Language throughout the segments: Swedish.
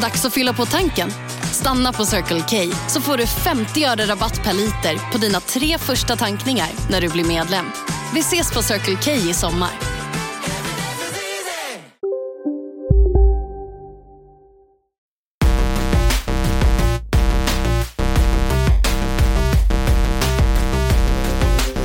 Dags att fylla på tanken. Stanna på Circle K så får du 50 öre rabatt per liter på dina tre första tankningar när du blir medlem. Vi ses på Circle K i sommar.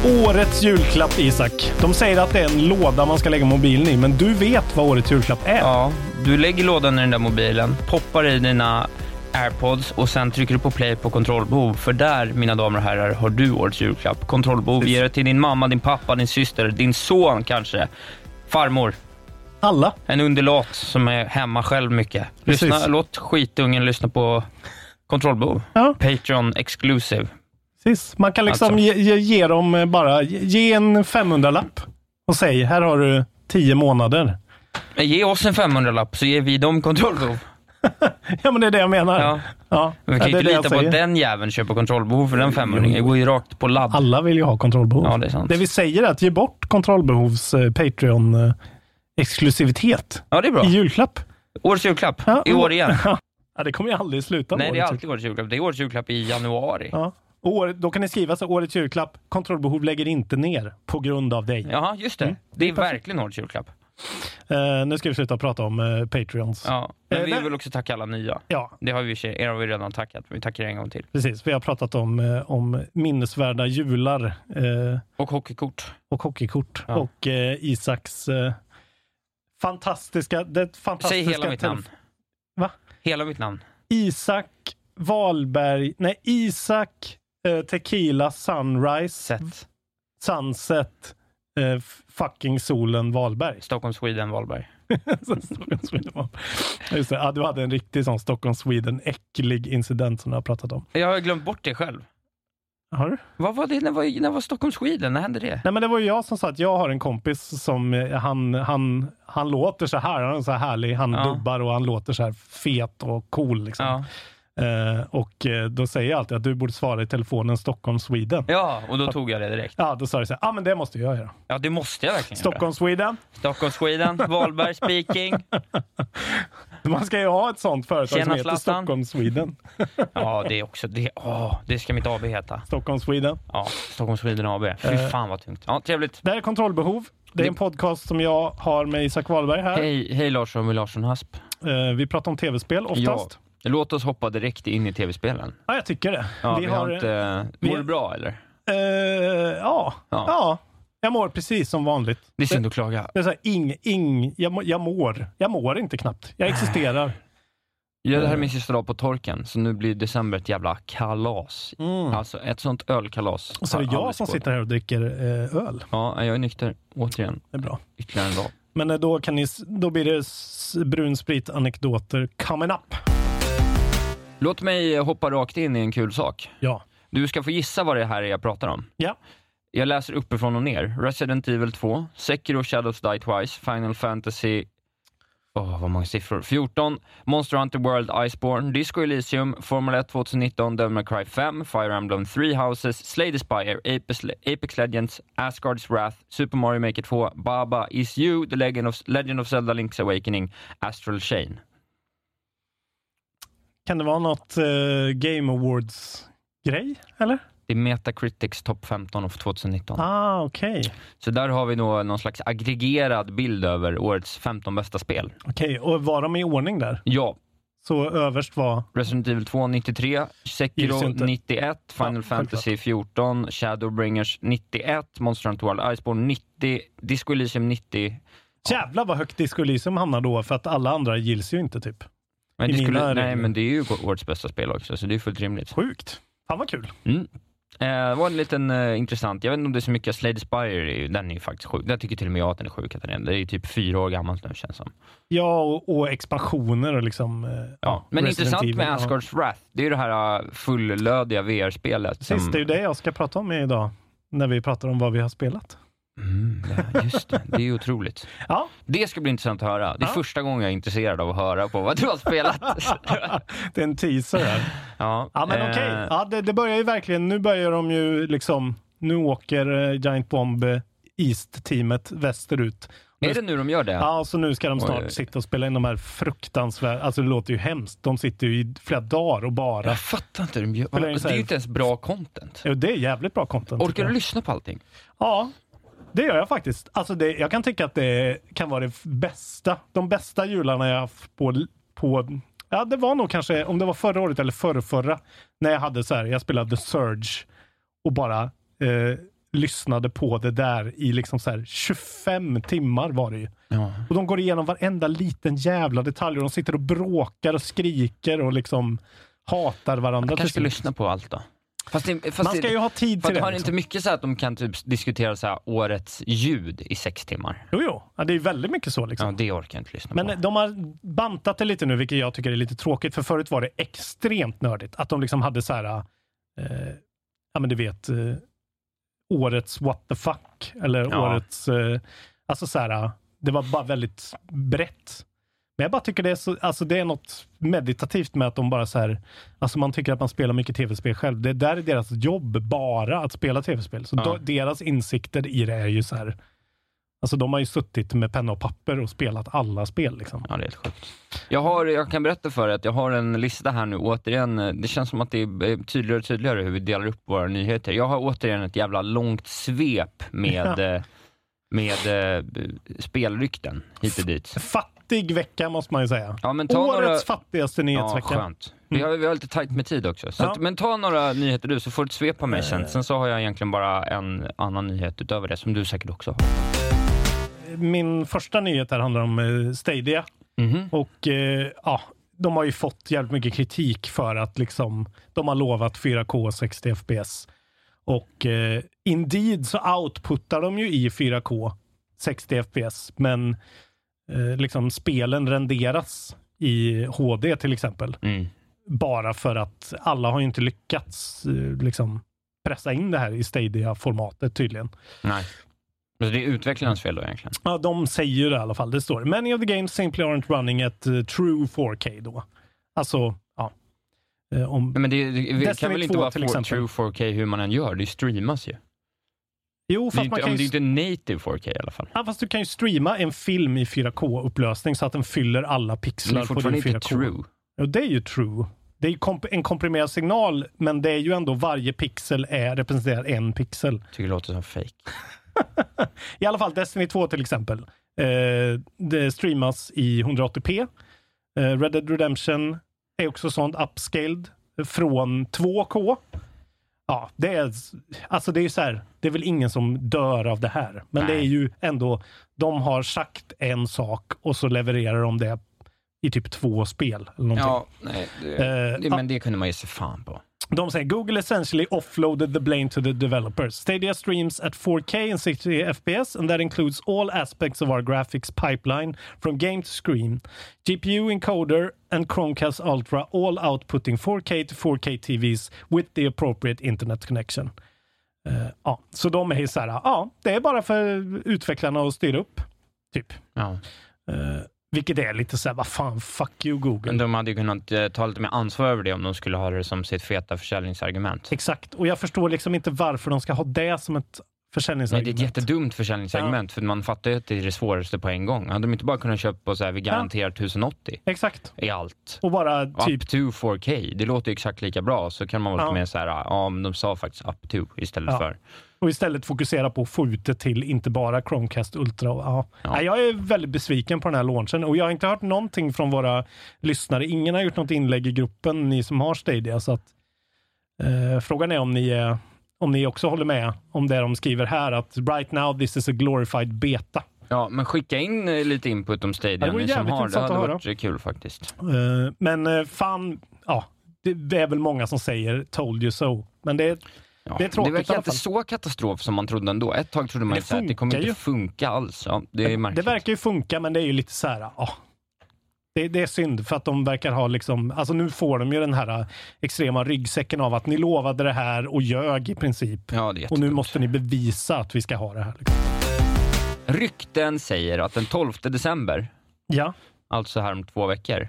Årets julklapp, Isak. De säger att det är en låda man ska lägga mobilen i, men du vet vad årets julklapp är. Ja, du lägger lådan i den där mobilen, poppar i dina airpods och sen trycker du på play på kontrollbehov. För där, mina damer och herrar, har du årets julklapp. Kontrollbehov. Ge det till din mamma, din pappa, din syster, din son kanske. Farmor. Alla. En underlat som är hemma själv mycket. Lyssna, Precis. låt skitungen lyssna på kontrollbehov. Ja. Patreon exclusive. Precis. Man kan liksom Alltså. ge, ge, dem bara, ge- ge en 500-lapp och säg, här har du 10 månader. Men Ge oss en 500-lapp så ger vi dem kontrollbehov. Ja, men det är det jag menar. Ja. Ja, Vi kan det ju är inte det lita på att den jäveln köper kontrollbehov för den 500 Det går ju rakt på ladd. Alla vill ju ha kontrollbehov. Ja, det är sant. Det vi säger är att ge bort kontrollbehovs eh, Patreon-exklusivitet Ja, det är bra. i julklapp. Årets julklapp. Ja, I år igen. Ja, det kommer ju aldrig sluta Nej, det är alltid årets julklapp. Det är årets julklapp i januari. Ja. År, då kan ni skriva så årets julklapp, kontrollbehov lägger inte ner på grund av dig. Jaha, just det. Mm. Det är verkligen årets julklapp. Eh, nu ska vi sluta prata om eh, Patreons. Ja. Men Eh, vi vill också tacka alla nya. Ja, Det har vi, er har vi redan tackat. Vi tackar en gång till. precis. Vi har pratat om, om minnesvärda jular Och hockeykort. och hockeykort. Ja. Och Isaks fantastiska... Det fantastiska Säg hela mitt namn. Va? Hela mitt namn. Isak Wahlberg, nej Isak Tequila Sunrise Sätt. Sunset eh, fucking solen Wahlberg. Stockholm, Sweden, Wahlberg. Stockholm Sweden Wahlberg. Just det, ja, du hade en riktig sån Stockholm Sweden äcklig incident som du har pratat om. Jag har glömt bort det själv. Har du? Vad var det? När var, när var Stockholm, Sweden? När hände det? Nej men det var ju jag som sa att jag har en kompis som eh, han, han, han låter så här, han är så här härlig, han Ja. dubbar och han låter så här fet och cool liksom. Ja. Eh, och eh, då säger jag alltid att du borde svara i telefonen Stockholm Sweden. ja, och då tog jag det direkt. Ja, då sa du så ja ah, men det måste jag göra. Ja, det måste jag verkligen göra. Stockholm Sweden. Stockholm, Sweden, Wahlberg speaking. Man ska ju ha ett sånt företag Tjena, som heter Zlatan. Stockholm Sweden. Ja, det är också det. Åh, det ska mitt AB heta. Stockholm Sweden. Ja, Stockholm Sweden AB. Fy Eh. fan vad tungt. Ja, trevligt. Det här är Kontrollbehov. Det är en podcast som jag har med Isak Wahlberg här. Hej, hej Larsson med Larsson Hasp. Vi pratar om tv-spel oftast. Ja, låt oss hoppa direkt in i tv-spelen. Ja, jag tycker det. Ja, vi, har, inte... vi- Mår du bra eller? Eh, ja. Ja. ja, jag mår precis som vanligt. Det är synd att klaga. Det är så här, ing, ing, jag, må- jag mår. Jag mår inte knappt. Jag existerar. Ja, det här är min sista dag på torken, så nu blir december ett jävla kalas. Mm. Alltså ett sånt ölkalas. Och så är det jag som sitter här och dricker eh, öl. Ja, jag är nykter. Återigen. Det är bra. Ytterligare en dag. Men eh, då, kan ni, då blir det s- brun sprit-anekdoter coming up. Låt mig hoppa rakt in i en kul sak. Ja. Du ska få gissa vad det här är jag pratar om. Ja. Jag läser uppifrån och ner. Resident Evil 2, Sekiro Shadows Die Twice, Final Fantasy... Åh, vad många siffror. 14, Monster Hunter World Iceborne, Disco Elysium, Formel 1 2019, Devil May Cry 5, Fire Emblem 3 Houses, Slay the Spire, Apex, Apex Legends, Asgard's Wrath, Super Mario Maker 2, Baba Is You, The Legend of, Legend of Zelda Link's Awakening, Astral Chain. Kan det vara något eh, Game Awards-grej? Eller? Det är Metacritics topp 15 av 2019. Ah, okej. Så där har vi då någon slags aggregerad bild över årets 15 bästa spel. Okej, och var de i ordning där? Ja, Så överst var... Resident Evil 2 93, Gills ju Sekiro inte. 91, Final Ja, Fantasy 14, Shadowbringers 91, Monster Hunter World Iceborne 90, Disco Elysium 90. Jävlar vad högt Disco Elysium hamnar då, för att alla andra gills ju inte typ. Men det skulle, nej, regler. men det är ju årets bästa spel också, så det är fullt rimligt. Sjukt. Fan vad kul. Mm. Eh, var en liten eh, intressant, jag vet inte om det är så mycket, Slade Spire, den är ju faktiskt sjuk. Jag tycker till och med jag att den är sjuk. Att den är. Det är ju typ fyra år gammalt nu känns som. Ja, och, och expansioner och liksom... eh, Ja. Men Resident intressant Evil, med. Asgard's Wrath, det är ju det här uh, fullödiga VR-spelet. Precis, det är ju det jag ska prata om idag. När vi pratar om vad vi har spelat. Mm, ja, just det, det är otroligt. Ja, Det ska bli intressant att höra. Det är Ja. första gången jag är intresserad av att höra på vad du har spelat. det är en teaser här. ja, Ja, men eh, okej. Ja, det, det börjar ju verkligen. Nu börjar de ju liksom... Nu åker eh, Giant Bomb eh, East-teamet västerut. Är det nu de gör det? Ja, så nu ska de snart Oj, sitta och spela in de här fruktansvärda... Alltså det låter ju hemskt. De sitter ju i flera dagar och bara... Jag fattar inte hur de gör. Det är ju inte ens bra content. Ja, det är jävligt bra content. Orkar du lyssna på allting? Ja, det gör jag faktiskt. Alltså det, jag kan tycka att det kan vara det bästa. De bästa jularna jag haft på, på Ja, det var nog kanske, om det var förra året eller förrförra, när jag hade så här, jag spelade The Surge och bara eh, lyssnade på det där i liksom så här 25 timmar var det ju. Ja. Och de går igenom varenda liten jävla detalj och de sitter och bråkar och skriker och liksom hatar varandra. Jag kanske ska lyssna på allt då. Fast det, fast Man ska det, ju ha tid till det. har liksom. inte mycket så att de kan typ diskutera så här årets ljud i sex timmar? Jo, jo. Ja, det är väldigt mycket så. Liksom. Ja, det orkar jag inte lyssna Men på. de har bantat det lite nu, vilket jag tycker är lite tråkigt. För förut var det extremt nördigt. Att de liksom hade så här, eh, ja men du vet, eh, årets what the fuck. Eller Ja. årets, eh, alltså så här, det var bara väldigt brett. Men jag bara tycker det är, så, alltså det är något meditativt med att de bara så här, alltså man tycker att man spelar mycket tv-spel själv. Det där är deras jobb, bara att spela tv-spel. Så Ja. då, deras insikter i det är ju så här, alltså de har ju suttit med penna och papper och spelat alla spel liksom. Ja, det är helt sjukt. Jag, har, jag kan berätta för dig att jag har en lista här nu, återigen, det känns som att det är tydligare och tydligare hur vi delar upp våra nyheter. Jag har återigen ett jävla långt svep med, eh, med eh, spelrykten hit och dit. Fattig vecka måste man ju säga. Ja, men ta Årets några... fattigaste Ja, nyhetsvecka. skönt. Vi har, vi har lite tajt med tid också. Så Ja. att, men ta några nyheter du, så får du ett svep på mig sen. Sen så har jag egentligen bara en annan nyhet utöver det, som du säkert också har. Min första nyhet här handlar om eh, Stadia. Mhm. Och eh, ja, de har ju fått jävligt mycket kritik för att liksom, de har lovat 4K och 60 FPS. Och eh, indeed så outputtar de ju i 4K 60 FPS, men eh, liksom spelen renderas i HD till exempel. Mm. Bara för att alla har ju inte lyckats eh, liksom pressa in det här i Stadia-formatet tydligen. Nej. Så det är utvecklarens fel då egentligen? Ja, de säger det i alla fall. Det står Many of the games simply aren't running at eh, true 4K då. Alltså, ja. Om, Nej, Men det, det, det kan väl inte 2 vara true 4K hur man än gör? Det streamas ju. Jo, Det är, fast, man inte, kan om det ju, är inte native 4K i alla fall. ja, fast du kan ju streama en film i 4K-upplösning så att den fyller alla Men det pixlar är på din fortfarande 4K. inte true. Ja, det är ju true. Det är ju komp- en komprimerad signal, men det är ju ändå varje pixel är, representerar en pixel. Tycker det låter som fake. I alla fall Destiny 2 till exempel. Eh, det streamas i 180p. Eh, Red Dead Redemption är också sånt upscaled från 2K. Ja, det är, alltså det är ju så här, det är väl ingen som dör av det här. Men Nej. det är ju ändå, de har sagt en sak och så levererar de det i typ två spel. Eller någonting. Ja, nej, det, Eh, det, men det kunde man ge sig fan på. De säger Google essentially offloaded the blame to the developers. Stadia streams at 4K and 60 FPS and that includes all aspects of our graphics pipeline from game to screen. GPU encoder and Chromecast Ultra all outputting 4K to 4K TVs with the appropriate internet connection. Eh, ja, så de är så här, ja, det är bara för utvecklarna att styra upp. Typ. Ja. Eh, vilket är lite så här, vad fan, fuck you Google. Men de hade ju kunnat eh, ta lite mer ansvar över det om de skulle ha det som sitt feta försäljningsargument. Exakt, och jag förstår liksom inte varför de ska ha det som ett Men det är försäljningsargument. ett jättedumt försäljningsargument, för man fattar ju att det är det svåraste på en gång. Hade de inte bara kunnat köpa så här, vi garanterar 1080 Exakt. i allt. Och bara Och typ Up to 4K, det låter ju exakt lika bra. Så kan man vara Ja. lite mer så här, ja men de sa faktiskt up to istället Ja. för. Och istället fokusera på att få ut det till inte bara Chromecast Ultra. Och, ja. Ja. Nej, jag är väldigt besviken på den här launchen och jag har inte hört någonting från våra lyssnare. Ingen har gjort något inlägg i gruppen, ni som har Stadia. Så att, eh, frågan är om ni, är, om ni också håller med om det de skriver här, att right now this is a glorified beta. Ja, men skicka in eh, lite input om Stadia, Ja, det vore ni som jävligt har det. Hade att höra. varit kul faktiskt. Eh, men eh, fan, ja, det, det är väl många som säger told you so. Men det, Ja. Det är tråkigt det verkar inte så katastrof som man trodde ändå. Ett tag trodde man Det ju att det kommer funkar inte funka alls. Ja, det det verkar ju funka, men det är ju lite så här, ja. Det, det är synd för att de verkar ha liksom, alltså nu får de ju den här eh, extrema ryggsäcken av att ni lovade det här och ljög i princip. Ja, Och nu måste ni bevisa att vi ska ha det här. Liksom. Rykten säger att den 12 december, Ja, alltså här om två veckor,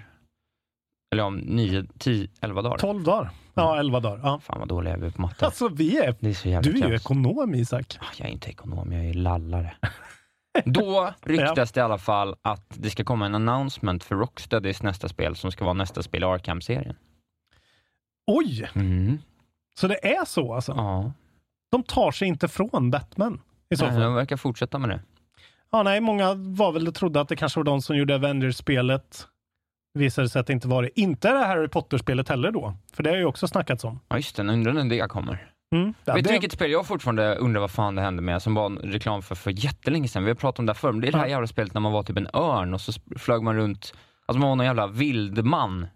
eller om 9, 10, 11 dagar. 12 dagar. Ja, 11 dagar. Ja. Fan vad dåliga vi är på matte. Alltså vi är, Det är så du är ju ekonom Isak. Ah, Jag är inte ekonom, jag är lallare. Då ryktas det i alla fall att det ska komma en announcement för Rocksteadys nästa spel som ska vara nästa spel i Arkham-serien. Oj, Mm. så det är så alltså? Ja, De tar sig inte från Batman i så Nej, fall? de verkar fortsätta med det. Ja, nej, många var väl trodde att det kanske var de som gjorde Avengers-spelet. Visade sig att det inte var det. Inte det här Harry Potter-spelet heller då, för det har ju också snackats om. Ja just det, undrar när det kommer. Mm. Ja, Vet det, du vilket spel jag fortfarande undrar vad fan det hände med, som var en reklam för för jättelänge sedan? Vi har pratat om det här förr, men det är det här jävla spelet när man var typ en örn och så flög man runt, alltså man var någon jävla vildman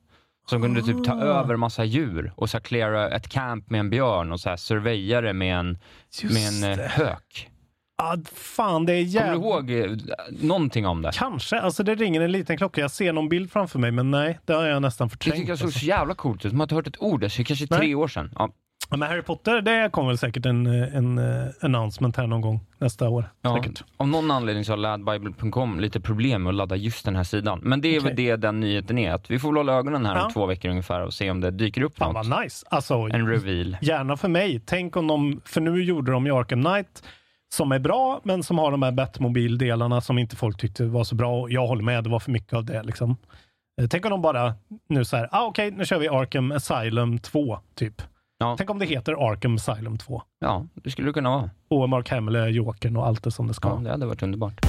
som kunde typ ta Ah. över massa djur och så cleara ett camp med en björn och så här surveya det med en, Just med en eh, det. hök. Ah, fan, det är Kommer jävligt... du ihåg eh, någonting om det? Kanske. Alltså det ringer en liten klocka. Jag ser någon bild framför mig, men nej, det har jag nästan Det förträngt. tycker jag såg alltså. så jävla coolt ut. Man har inte hört ett ord, det är kanske Nej. tre år sedan. Ja, Men Harry Potter, det kommer väl säkert en, eh, en uh, announcement här någon gång nästa år. Ja, Säkert. av någon anledning så har ladbible.com lite problem med att ladda just den här sidan. Men det är väl Okej. det den nyheten är. Att vi får väl hålla ögonen här Ja. om två veckor ungefär och se om det dyker upp Fan något. vad nice. Alltså, En reveal. gärna för mig. Tänk om de, för nu gjorde de ju Arkham Knight som är bra, men som har de här Batmobil-delarna som inte folk tyckte var så bra. Och Jag håller med, det var för mycket av det. Liksom. Eh, Tänk om de bara nu så här, ah, okej, nu kör vi Arkham Asylum 2, typ. Ja. Tänk om det heter Arkham Asylum 2. Ja, det skulle det kunna vara. Och Mark Hamill är Jokern och allt det som det ska. Ja, det hade varit underbart.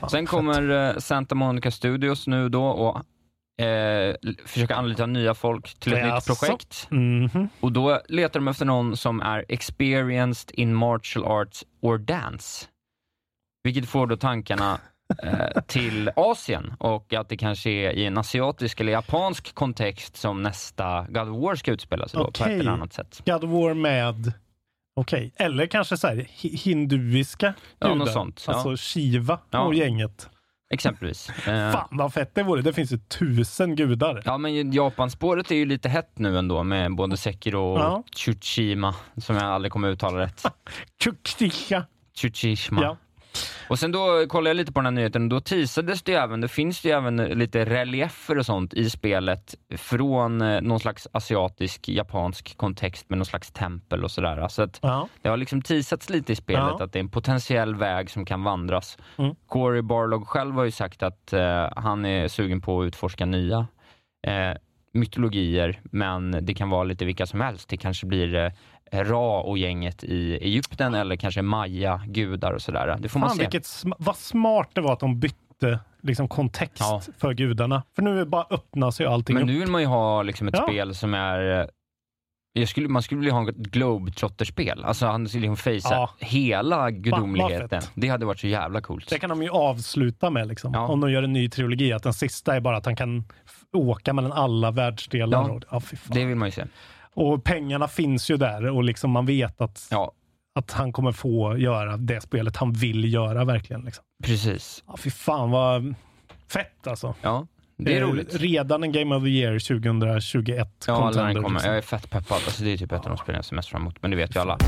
Fan, Sen kommer eh, Santa Monica Studios nu då och eh, försöka anlita nya folk till ett nytt projekt. Mhm. Och då letar de efter någon som är experienced in martial arts or dance. Vilket får då tankarna till Asien och att det kanske är i en asiatisk eller japansk kontext som nästa God of War ska utspela sig då, på ett eller annat sätt. God of War med, okej, eller kanske så här, hi- hinduiska Ja, något sånt, ja. Alltså Shiva Ja. och gänget. Exempelvis. Eh, Fan vad fett det vore. Det finns ju tusen gudar. Ja, men Japanspåret är ju lite hett nu ändå med både Sekiro och Ja. Tsushima, som jag aldrig kommer uttala rätt. Tjukstika. Tsushima. Ja. Och sen då kollade jag lite på den här nyheten och då teasades det ju även, det finns det ju även lite reliefer och sånt i spelet från eh, någon slags asiatisk, japansk kontext med någon slags tempel och sådär. Så att Ja. det har liksom teasats lite i spelet Ja. att det är en potentiell väg som kan vandras. Mm. Corey Barlog själv har ju sagt att eh, han är sugen på att utforska nya eh, mytologier, men det kan vara lite vilka som helst. Det kanske blir eh, Ra och gänget i Egypten eller kanske Maya, gudar och sådär. Det får man Fan se. vilket sm- vad smart det var att de bytte liksom kontext Ja. för gudarna. För nu bara öppnas ju allting Men upp. nu vill man ju ha liksom ett Ja. spel som är eh, skulle, man skulle vilja ha ett globetrotter-spel. Alltså han skulle liksom facea Ja. hela gudomligheten. Det hade varit så jävla coolt. Det kan de ju avsluta med liksom. Ja. Om de gör en ny trilogi. Att den sista är bara att han kan åka mellan alla världsdelar. Ja. Och, ja. Det vill man ju se. Och pengarna finns ju där och liksom man vet att, Ja, att han kommer få göra det spelet han vill göra verkligen. Liksom. precis. Ja, fy fan vad fett alltså. Ja, det är Eh, roligt. Redan en Game of the Year 2021. Ja, contender, den kommer. liksom. Jag är fett peppad. Alltså, det är typ ett av de spelen jag ser mest fram emot, men det vet ju alla.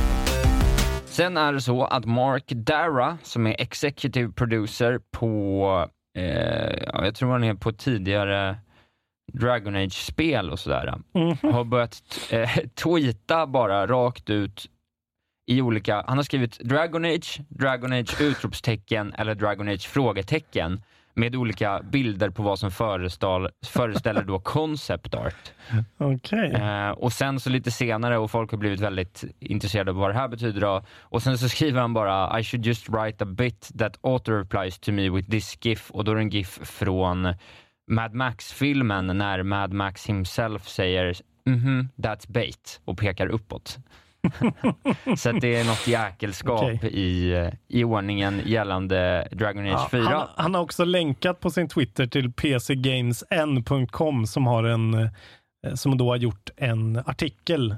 Sen är det så att Mark Dara, som är executive producer på, eh, ja, jag tror han är på tidigare Dragon Age-spel och sådär, Mhm. har börjat eh, tweeta bara rakt ut i olika, han har skrivit Dragon Age, Dragon Age utropstecken eller Dragon Age frågetecken med olika bilder på vad som föreställer, då concept art. Okej. Eh, och sen så lite senare, och folk har blivit väldigt intresserade av vad det här betyder då, och sen så skriver han bara I should just write a bit that auto replies to me with this GIF, och då är det en GIF från Mad Max-filmen när Mad Max himself säger mhm, that's bait och pekar uppåt. så att det är något jäkelskap Okej. i, i ordningen gällande Dragon Age Ja, 4. han, han har också länkat på sin Twitter till pcgamesn.com som har en eh, som då har gjort en artikel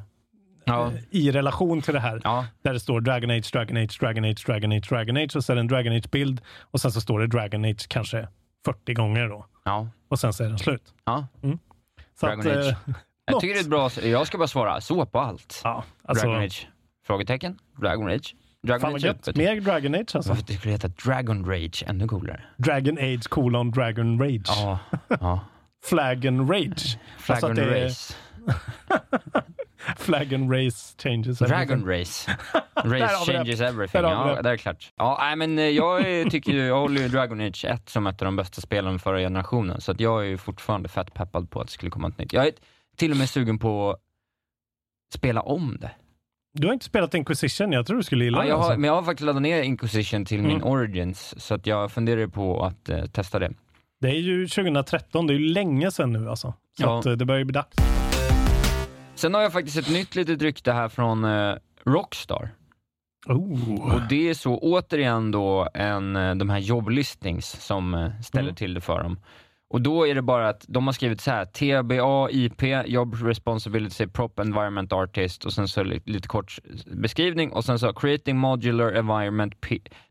Ja. eh, i relation till det här. Ja, Där det står Dragon Age, Dragon Age, Dragon Age, Dragon Age, Dragon Age och så är det en Dragon Age-bild och sen så står det Dragon Age kanske 40 gånger då. ja, Och sen så är den slut. ja. Så Dragon att, Age. eh, Jag något. tycker det är ett bra, jag ska bara svara så på allt. Ja, alltså, Dragon Age? Frågetecken? Dragon Age? Dragon fan vad Age gött. öppet. Mer Dragon Age alltså. Varför skulle det heta Dragon Rage? Ännu coolare. Dragon Age colon Dragon Rage. Ja, ja. Flagon Rage. Alltså Dragon att det är- Race. Flagon Race changes Dragon everything. Race. Där Race det. changes everything. Ja, det. är klart. Ja, nej, men eh, jag tycker ju, jag håller ju Dragon Age 1 som ett av de bästa spelen förra generationen, så att jag är ju fortfarande fett peppad på att det skulle komma ett nytt. Jag är till och med sugen på att spela om det. Du har inte spelat Inquisition, jag tror du skulle gilla Ja, det. jag har, alltså. men jag har faktiskt laddat ner Inquisition till min Mm. Origins, så att jag funderar på att eh, testa det. Det är ju 2013, det är ju länge sedan nu alltså. Så Ja. att, eh, det börjar ju bli dags. Sen har jag faktiskt ett nytt litet rykte här från eh, Rockstar. Oh. Och det är så återigen då en, eh, de här jobblistings som eh, ställer Mm. till det för dem. Och då är det bara att de har skrivit så här, TBA, IP, Job Responsibility, Prop Environment Artist och sen så lite, kort beskrivning och sen så Creating Modular Environment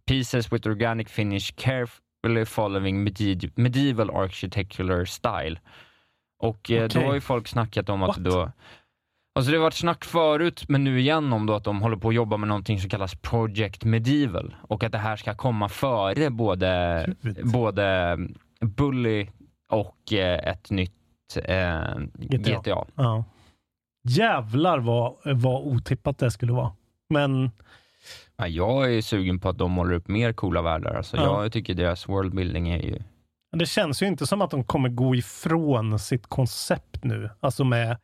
Pieces with Organic Finish Carefully Following medieval, medieval Architectural Style. Och eh, då har ju folk snackat om att What? då Alltså det har varit snack förut, men nu igen om då att de håller på att jobba med någonting som kallas Project Medieval och att det här ska komma före både, både Bully och eh, ett nytt eh, GTA. GTA. Ja. Jävlar vad, vad otippat det skulle vara. Men Ja, jag är sugen på att de målar upp mer coola världar. Alltså, Ja. Jag tycker deras worldbuilding är ju... det känns ju inte som att de kommer gå ifrån sitt koncept nu. Alltså med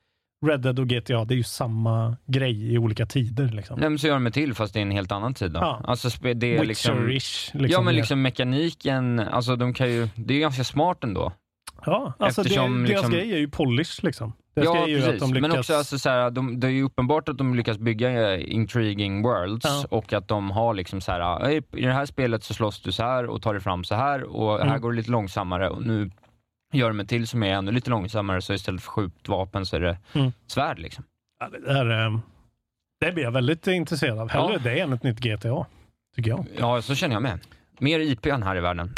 Red Dead och GTA, det är ju samma grej i olika tider. Liksom. Nej, men så gör de det till fast det är en helt annan tid. Då. Ja. Alltså, det är liksom... Liksom Ja, men liksom mekaniken, alltså de kan ju... Det är ganska smart ändå. Ja, alltså eftersom det, deras liksom- grej är ju polish liksom. Deras Ja, ju precis. att de lyckas... Men också alltså, så här, de, det är ju uppenbart att de lyckas bygga eh, intriguing worlds Ja. och att de har liksom så här, "Ey, i det här spelet så slåss du så här och tar dig fram så här och här Mm. går det lite långsammare och nu gör de ett till som är ännu lite långsammare så istället för skjutvapen så är det Mm. svärd liksom. Ja, det, där, eh, det blir jag väldigt intresserad av. Hellre Ja. det än ett nytt GTA, tycker jag. Ja, så känner jag med. Mer IP än här i världen.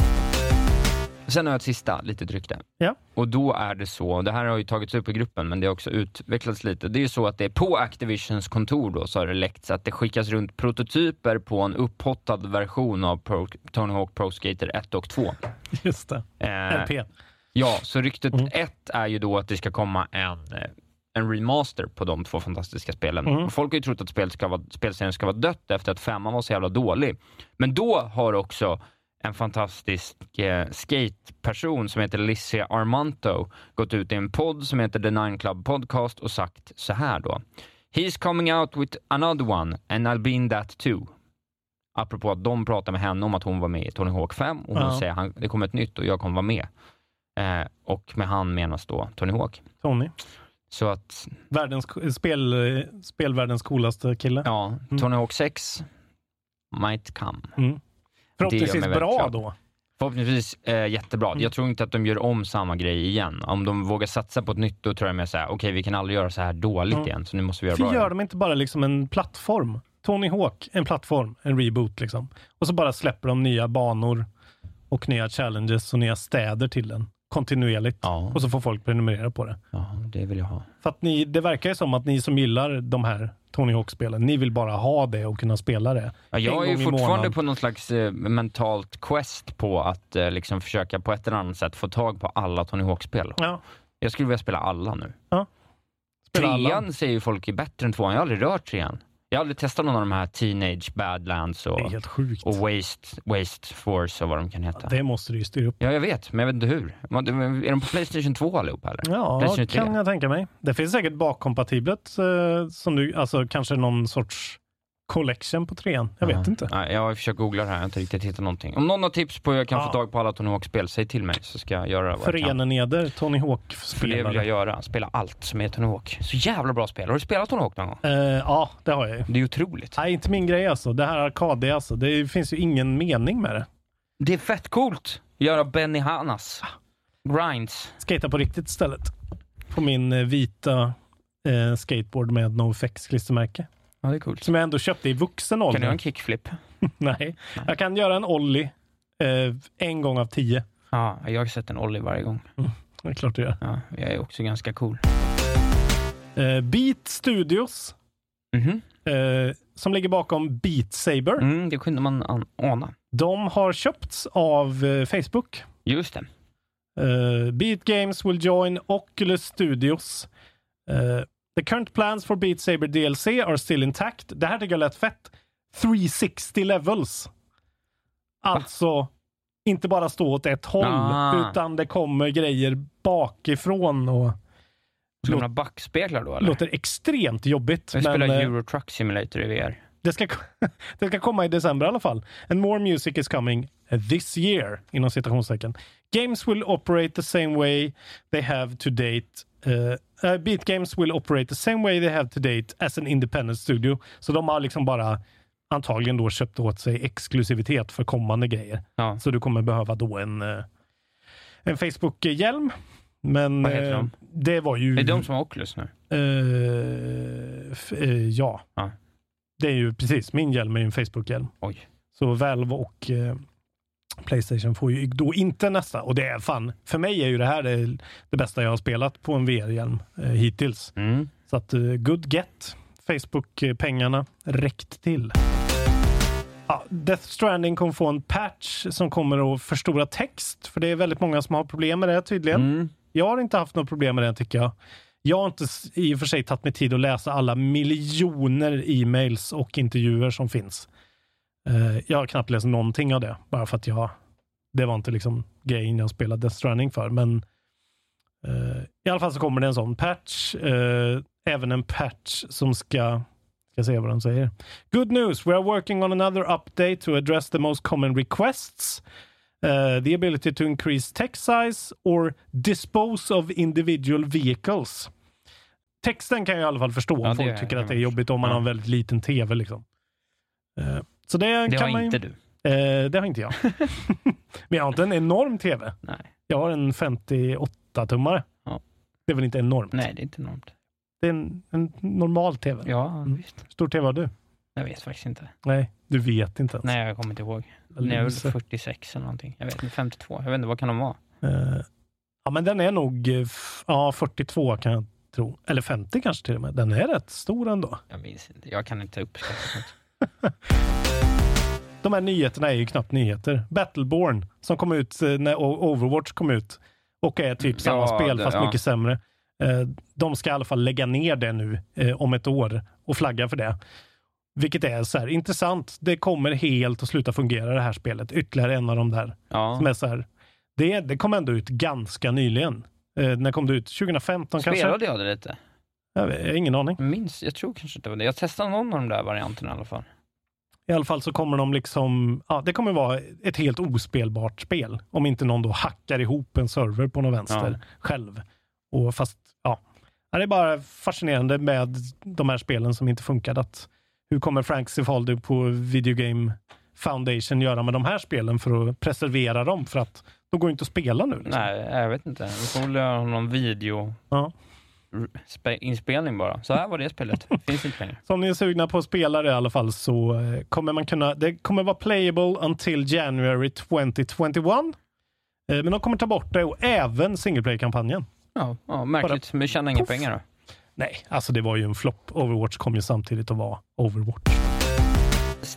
Sen har jag ett sista litet rykte. Ja. Och då är det så, det här har ju tagits upp i gruppen, men det har också utvecklats lite. Det är ju så att det är på Activisions kontor då, så har det läckts att det skickas runt prototyper på en upphottad version av Pro, Tony Hawk Pro Skater 1 och 2. Just det. Eh, LP. Ja, så ryktet Mm. ett är ju då att det ska komma en, eh, en remaster på de två fantastiska spelen. Mm. Folk har ju trott att spelet ska vara, spelserien ska vara dött efter att femman var så jävla dålig. Men då har också en fantastisk eh, skateperson som heter Lissia Armanto gått ut i en podd som heter The Nine Club Podcast och sagt så här då. He's coming out with another one and I'll be in that too. Apropå att de pratar med henne om att hon var med i Tony Hawk 5 och hon Ja. säger att det kommer ett nytt och jag kommer vara med. Eh, och med han menas då Tony Hawk. Tony. Så att, Världens, spel, spelvärldens coolaste kille. ja, Mm. Tony Hawk 6 might come. Mm. Förhoppningsvis bra då. Förhoppningsvis eh, jättebra. Mm. Jag tror inte att de gör om samma grej igen. Om de vågar satsa på ett nytt, då tror jag mer såhär, okej vi kan aldrig göra så här dåligt Mm. igen, så nu måste vi göra Varför bra. gör igen. de inte bara liksom en plattform? Tony Hawk, en plattform, en reboot liksom. Och så bara släpper de nya banor och nya challenges och nya städer till den kontinuerligt. Ja, Och så får folk prenumerera på det. ja, det vill jag ha. För att ni, det verkar ju som att ni som gillar de här Tony Hawk-spelen, ni vill bara ha det och kunna spela det. Ja, jag är ju fortfarande på någon slags eh, mentalt quest på att eh, liksom försöka på ett eller annat sätt få tag på alla Tony Hawk-spel. Ja, Jag skulle vilja spela alla nu. spela alla. Trean säger ju folk är bättre än tvåan. Jag har aldrig rört trean. Jag har aldrig testat någon av de här Teenage Badlands Det och, och Waste, Waste Force och vad de kan heta. Det måste du ju styra upp. Ja, jag vet, men jag vet inte hur. Är de på Playstation 2 allihopa eller? Ja, 3? kan jag tänka mig. Det finns säkert bakkompatibelt, eh, som du, alltså kanske någon sorts collection på trean. Jag vet inte. Nej, jag har försökt googla det här, jag har inte riktigt hittat någonting. Om någon har tips på hur jag kan få tag på alla Tony Hawk-spel, säg till mig så ska jag göra vad jag kan. Förenen eder, Tony För det vill jag göra, spela allt som är Tony Hawk. Så jävla bra spel. Har du spelat Tony Hawk någon gång? Eh, ja, det har jag ju. Det är otroligt. Nej, inte min grej alltså. Det här arkadiga alltså. Det finns ju ingen mening med det. Det är fett coolt. Göra Benny Hanas. Grinds. Skata på riktigt istället. På min eh, vita eh, skateboard med NoFX klistermärke. Ja, det är coolt. Som jag ändå köpte i vuxen ålder. Kan du göra en kickflip? Nej, jag kan göra en ollie eh, en gång av tio. Ja, jag har sett en Ollie varje gång. Det är klart du gör. Ja, jag är också ganska cool. Eh, Beat Studios, Mhm. eh, som ligger bakom Beat Saber. Mm, det kunde man an- ana. De har köpts av eh, Facebook. Just det. Uh, Beat Games will join Oculus Studios. Uh, the current plans for Beat Saber DLC are still intact. Det här tycker jag lät fett. 360 levels. Alltså, inte bara stå åt ett håll, Ah. utan det kommer grejer bakifrån och Ska man ha backspeglar då eller? låter extremt jobbigt. Jag men, spelar eh, Euro Truck Simulator i VR. det, ska, det ska komma i december i alla fall. And more music is coming this year, inom citationstecken. Games will operate the same way they have to date. Uh, uh, Beat Games will operate the same way they have to date as an independent studio. Så de har liksom bara antagligen då köpt åt sig exklusivitet för kommande grejer. Ja. Så du kommer behöva då en, eh, en Facebook-hjälm. Men Vad heter eh, de? det var ju... Är det de som har Oculus nu? Eh, f- eh, ja. Ja. Det är ju precis, min hjälm är ju en Facebook-hjälm. Oj. Så Valve och eh, Playstation får ju då inte nästa. Och det är fan, för mig är ju det här det, det bästa jag har spelat på en VR-hjälm eh, hittills. Mm. Så att eh, good get. Facebook-pengarna räckt till. Ja, Death Stranding kommer få en patch som kommer att förstora text, för det är väldigt många som har problem med det tydligen. Mm. Jag har inte haft något problem med det tycker jag. Jag har inte i och för sig tagit mig tid att läsa alla miljoner e-mails och intervjuer som finns. Eh, jag har knappt läst någonting av det, bara för att jag, det var inte liksom grejen jag spelade Death Stranding för. Men eh, i alla fall så kommer det en sån patch. Eh, även en patch som ska, ska se vad de säger. Good news, we are working on another update to address the most common requests. Uh, the ability to increase text size or dispose of individual vehicles. Texten kan jag i alla fall förstå Ja, om det folk tycker att det är jobbigt om man Ja. har en väldigt liten tv. Liksom. Eh, så det, Det kan har man, inte du. Eh, det har inte jag. Men jag har inte en enorm tv. Nej. Jag har en 58-tummare. Ja. Det är väl inte enormt? Nej, det är inte enormt. Det är en, en normal tv. Ja, Mm. visst. Stor tv har du? Jag vet faktiskt inte. Nej, du vet inte ens. Nej, jag kommer inte ihåg. Nej, jag väl 46 eller någonting. Jag vet inte, 52. Jag vet inte, vad kan de vara? Eh, ja, men den är nog eh, ja, 42 kan jag tro. Eller 50 kanske till och med. Den är rätt stor ändå. Jag minns inte. Jag kan inte uppskatta sånt. De här nyheterna är ju knappt nyheter. Battleborn som kom ut eh, när Overwatch kom ut och är typ samma Ja, spel det- fast ja. mycket sämre. Eh, De ska i alla fall lägga ner det nu eh, om ett år och flagga för det. Vilket är så här intressant. Det kommer helt att sluta fungera det här spelet. Ytterligare en av de där Ja. som är så här. Det, det kom ändå ut ganska nyligen. Eh, när kom det ut? 2015 kanske? Spelade jag det lite? Jag, vet, jag har ingen aning. Minns, jag tror kanske inte det var det. Jag testade någon av de där varianterna i alla fall. I alla fall så kommer de liksom, ja, det kommer vara ett helt ospelbart spel. Om inte någon då hackar ihop en server på något vänster Ja. själv. Och fast, ja. Det är bara fascinerande med de här spelen som inte funkade. Att hur kommer Frank Cifaldi på Video Game Foundation göra med de här spelen för att preservera dem? För att de går inte att spela nu. Liksom. Nej, jag vet inte. Vi får väl göra någon video Ja. Inspelning bara. Så här var det spelet. Finns inte längre. Så om ni är sugna på att spela det i alla fall så eh, kommer man kunna, det kommer vara playable until January 2021. Eh, Men de kommer ta bort det och även single play-kampanjen. Ja, ja märkligt. Men tjänar inga pengar då. Nej, alltså det var ju en flopp. Overwatch kom ju samtidigt att vara Overwatch.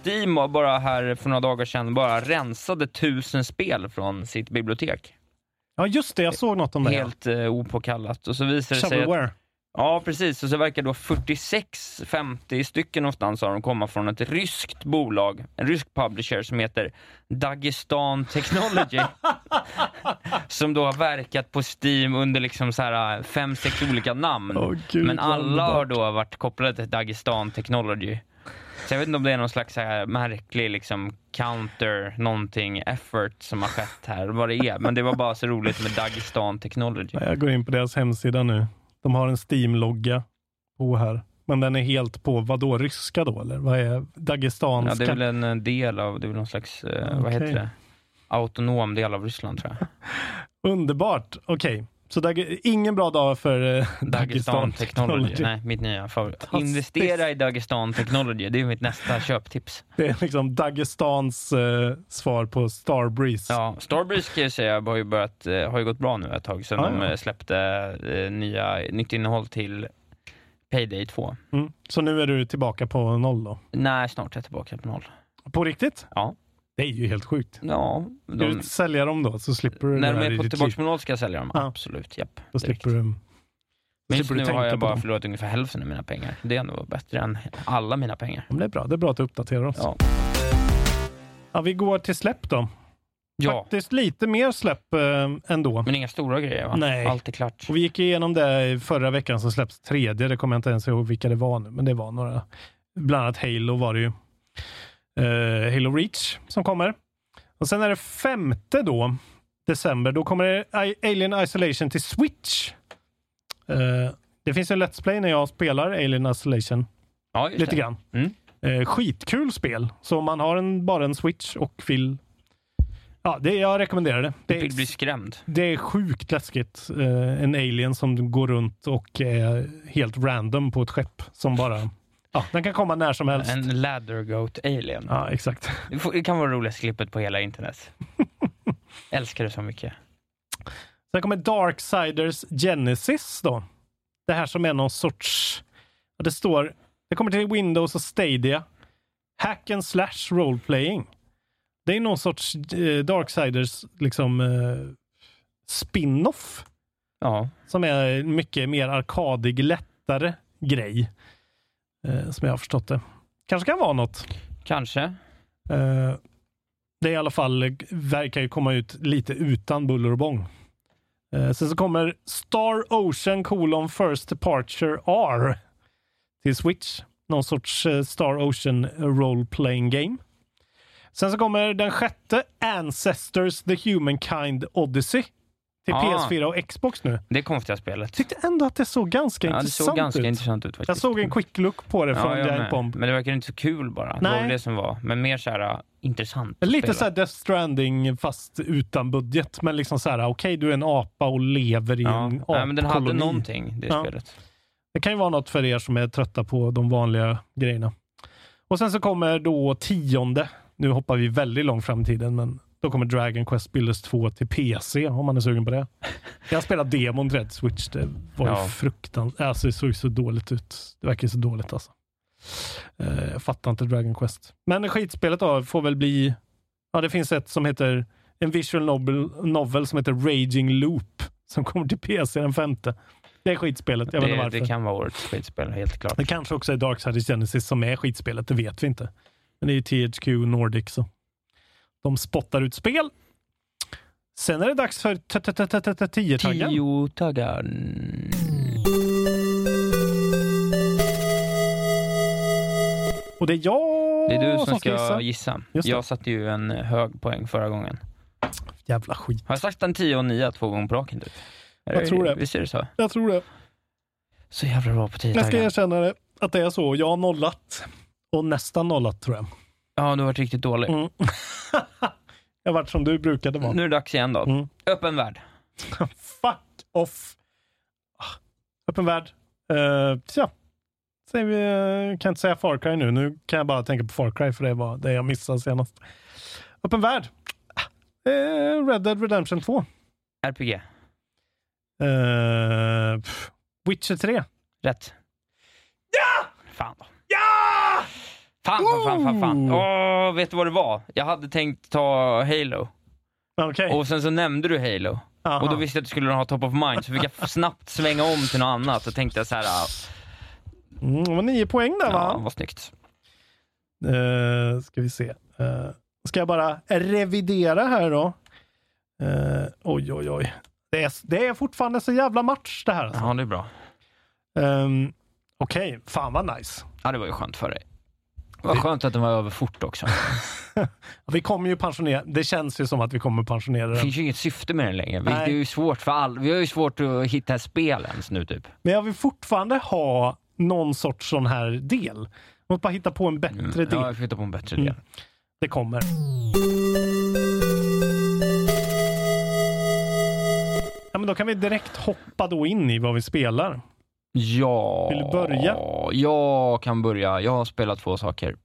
Steam var bara här för några dagar sedan bara rensade tusen spel från sitt bibliotek. Ja, just det. Jag såg något om det. Helt eh, opåkallat. Och så visade det sig att. Ja, precis. Och så verkar då 46-50 stycken någonstans av dem komma från ett ryskt bolag, en rysk publisher som heter Dagestan Technology. som då har verkat på Steam under liksom så här fem, sex olika namn. Åh, Gud, Men alla har då varit kopplade till Dagestan Technology. Så jag vet inte om det är någon slags här märklig liksom counter någonting effort som har skett här, vad det är. Men det var bara så roligt med Dagestan Technology. Jag går in på deras hemsida nu. De har en Steam-logga på här. Men den är helt på, vad då ryska då eller? Vad är Ja, dagestanska? det är väl en eh, del av, det är väl någon slags, eh, vad heter det? Autonom del av Ryssland tror jag. Underbart. Okej, så Dag- ingen bra dag för eh, Dagestan Dagestan Technology. Nej, mitt nya favorit. Investera i Dagestan Technology, det är mitt nästa köptips. Det är liksom Dagestans eh, svar på Starbreeze. Ja, Starbreeze kan jag säga har ju, börjat, eh, har ju gått bra nu ett tag sedan Ja, de ja. eh, släppte eh, nya, nytt innehåll till Payday 2. Mm. Så nu är du tillbaka på noll då? Nej, snart är jag tillbaka på noll. På riktigt? Ja. Det är ju helt sjukt. Ja, de, du sälja dem då så slipper du när de är på tillbaka ska jag sälja dem. Ja. Absolut, japp. Då slipper du... Men just nu har jag bara dem. förlorat ungefär hälften av mina pengar. Det är ändå bättre än alla mina pengar. Men det är bra. Det är bra att du uppdaterar oss. Ja. Ja, vi går till släpp då. Ja, Faktiskt lite mer släpp eh, ändå. men inga stora grejer va? Nej. Allt är klart. Och vi gick igenom det i förra veckan som släpps tredje. Det kommer jag inte ens ihåg vilka det var nu, men det var några. Bland annat Halo var det ju. Eh, Halo Reach som kommer. Och sen är det femte då, december, då kommer det Alien Isolation till Switch. Eh, det finns en Let's Play när jag spelar Alien Isolation. Ja, Lite det. grann. Mm. Eh, skitkul spel. Så om man har en, bara en Switch och vill... Ja, det, jag rekommenderar det. Det Du är, vill bli skrämd. det är sjukt läskigt. Eh, en alien som går runt och är helt random på ett skepp som bara... Ja, den kan komma när som helst. En ladder goat alien. Ja, exakt. Det får- Det kan vara det roligaste klippet på hela internet. Älskar det så mycket. Sen kommer Darksiders Genesis då. Det här som är någon sorts... Det står... Det kommer till Windows och Stadia. Hack and slash role playing. Det är någon sorts eh, Darksiders liksom eh, spin-off. Ja, Som är mycket mer arkadig, lättare grej. Eh, som jag har förstått det. Kanske kan vara något. kanske. Eh, det i alla fall, verkar ju komma ut lite utan buller och bång. Eh, sen så kommer Star Ocean colon First Departure R till Switch. Någon sorts Star Ocean role playing game. Sen så kommer den sjätte Ancestors The Humankind Odyssey till Ah. PS4 och Xbox nu. Det konstiga spelet. Tyckte ändå att det såg ganska Ja, det intressant såg ganska ut. intressant ut faktiskt. Jag såg en quick look på det från ja, Giant. Bomb. Men det verkar inte så kul bara. Det var Nej. det som var. Men mer så här uh, intressant. Lite spela. så här Death Stranding fast utan budget. Men liksom så här, okej du är en apa och lever i Ja. en Nej, men den hade apkoloni. någonting, det Ja. spelet. Det kan ju vara något för er som är trötta på de vanliga grejerna. Och sen så kommer då tionde, nu hoppar vi väldigt långt fram i tiden, men då kommer Dragon Quest Builders 2 till PC om man är sugen på det. Jag spelat demon Red Switch, det var ju Ja. fruktansvärt. Alltså det såg ju så dåligt ut. Det verkar ju så dåligt alltså. Eh, Jag fattar inte Dragon Quest. Men skitspelet då får väl bli, ja det finns ett som heter, en visual novel, novel som heter Raging Loop som kommer till PC den femte. Det är skitspelet, jag Det, varför. det kan vara årets skitspel, helt klart. Det kanske också är Darksiders Genesis som är skitspelet, det vet vi inte. Men det är ju THQ Nordic så de spottar ut spel. Sen är det dags för 10-taggen. Tio taggar. Och det är jag Det är du som ska ska gissa. Jag satte ju en hög poäng förra gången. Jävla skit. Har jag sagt en 10 och 9 två gånger på raken? Typ? Jag tror det. Visst är det så? Jag tror det. Så jävla bra på 10 Jag ska erkänna det, att det är så. Jag har nollat. Och nästan nollat tror jag. Ja, du har varit riktigt dålig. Mm. jag har varit som du brukade vara. Nu är det dags igen då. Mm. Öppen värld. Fuck off. Ah, Öppen värld. Uh, tja. Säger vi, eh, kan inte säga Far Cry nu. Nu kan jag bara tänka på Far Cry för det var det jag missade senast. Öppen värld. Eh, Red Dead Redemption 2. RPG. Pff, Witcher 3. Rätt. Ja! Fan då. Ja! Fan, fan, fan, fan. fan. Åh, vet du vad det var? Jag hade tänkt ta Halo. Okej. Och sen så nämnde du Halo. Aha. Och då visste jag att du skulle ha top of mind, så fick jag snabbt svänga om till något annat. Och tänkte så här, ah, Mm, det var nio poäng där ja, va? vad snyggt. Uh, ska vi se. Uh, ska jag bara revidera här då? Uh, oj, oj, oj. Det är, det är fortfarande så jävla match det här. Alltså. Ja, det är bra. Um, Okej, fan vad nice. Ja, det var ju skönt för dig. Det var skönt att den var över fort också. Vi kommer ju pensionera, det känns ju som att vi kommer pensionera Det den. finns ju inget syfte med den längre. Vi, det är ju svårt för all, vi har ju svårt att hitta spel ens nu typ. Men jag vill fortfarande ha någon sorts sån här del. Måste bara hitta på en bättre Mm. del. Ja, jag får hitta på en bättre Mm. del. Det kommer. Ja, men då kan vi direkt hoppa då in i vad vi spelar. Ja, Vill du börja? Jag kan börja. Jag har spelat två saker,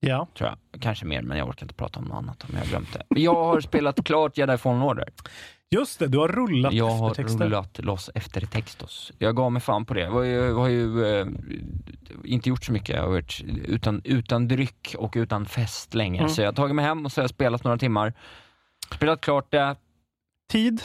Ja. tror jag. Kanske mer, men jag orkar inte prata om något annat om jag har glömt det. Jag har spelat klart Jedi Fallen Order. Just det, du har rullat Jag har eftertexter. rullat loss efter textos. Jag gav mig fan på det. Jag har ju, har ju eh, inte gjort så mycket. Jag har varit utan, utan dryck och utan fest länge. Mm. Så jag har tagit mig hem och så har jag spelat några timmar. Spelat klart det. Tid?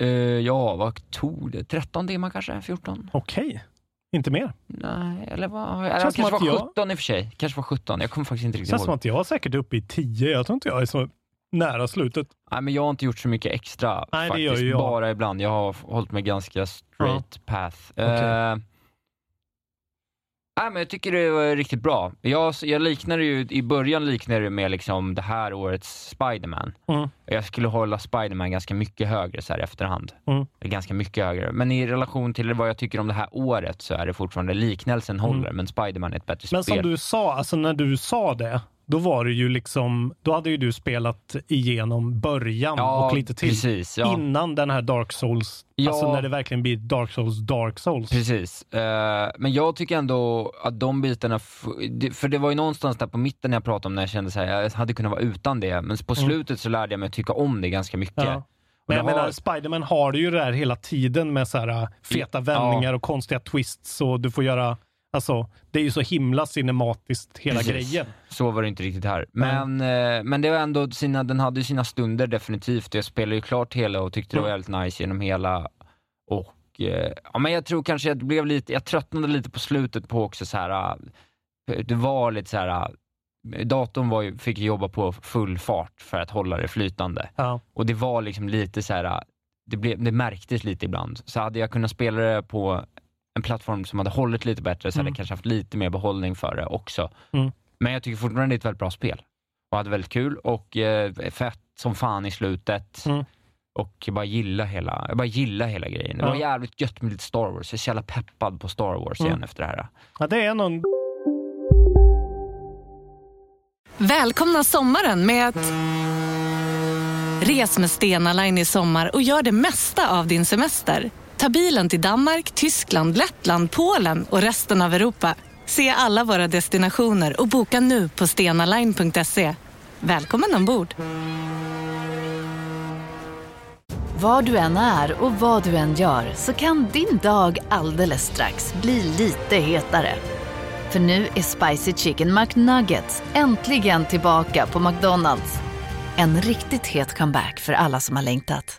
Eh, ja, vad tog det? 13 timmar kanske? 14? Okej. Inte mer. Nej, eller vad? Eller, Känns som kanske var jag- 17 i och för sig. Kanske var 17. Jag kommer faktiskt inte riktigt Känns som ihåg. att jag är säkert uppe i 10. Jag tror inte jag är så nära slutet. Nej, men jag har inte gjort så mycket extra Nej, faktiskt. Bara ibland. Jag har hållit mig ganska straight path. Okej. Eh, nej, men jag tycker det var riktigt bra. Jag, jag liknar det ju, i början liknar det med liksom det här årets Spiderman. Mm. Jag skulle hålla Spiderman ganska mycket högre så här i efterhand. Mm. Ganska mycket högre. Men i relation till vad jag tycker om det här året så är det fortfarande liknelsen håller, men Spiderman är ett bättre Mm. Men spel. som du sa, alltså när du sa det, då var det ju liksom, då hade ju du spelat igenom början Ja, och lite till. precis, ja. Innan den här Dark Souls, Ja. alltså när det verkligen blir Dark Souls, Dark Souls. Precis. Eh, men jag tycker ändå att de bitarna, för det var ju någonstans där på mitten jag pratade om när jag kände så här, jag hade kunnat vara utan det, men på Mm. slutet så lärde jag mig att tycka om det ganska mycket. Ja. Men jag har- menar, Spiderman har det ju det där hela tiden med så här äh, feta vändningar och konstiga twists och du får göra, alltså det är ju så himla cinematiskt hela Precis. grejen. Så var det inte riktigt här. Men, eh, men det var ändå sina, den hade ju sina stunder definitivt. Jag spelade ju klart hela och tyckte det var Mm. väldigt nice genom hela. Och eh, ja, men jag tror kanske jag blev lite, jag tröttnade lite på slutet på också så här. eh, det var lite så här. Datorn var ju, fick jobba på full fart för att hålla det flytande. Ja. Och det var liksom lite så här. Det, blev, det märktes lite ibland. Så hade jag kunnat spela det på en plattform som hade hållit lite bättre så hade Mm. jag kanske haft lite mer behållning för det också. Mm. Men jag tycker fortfarande det är ett väldigt bra spel. Och hade väldigt kul och eh, fett som fan i slutet. Mm. Och jag bara gillar hela, jag bara gillar hela grejen. Det Ja. var jävligt gött med lite Star Wars. Jag är så jävla peppad på Star Wars Mm. igen efter det här. ja, det är någon... Välkomna sommaren med att... Res med Stena Line i sommar och gör det mesta av din semester. Ta bilen till Danmark, Tyskland, Lettland, Polen och resten av Europa. Se alla våra destinationer och boka nu på stenaline.se. Välkommen ombord! Var du än är och vad du än gör så kan din dag alldeles strax bli lite hetare. För nu är Spicy Chicken McNuggets äntligen tillbaka på McDonalds. En riktigt het comeback för alla som har längtat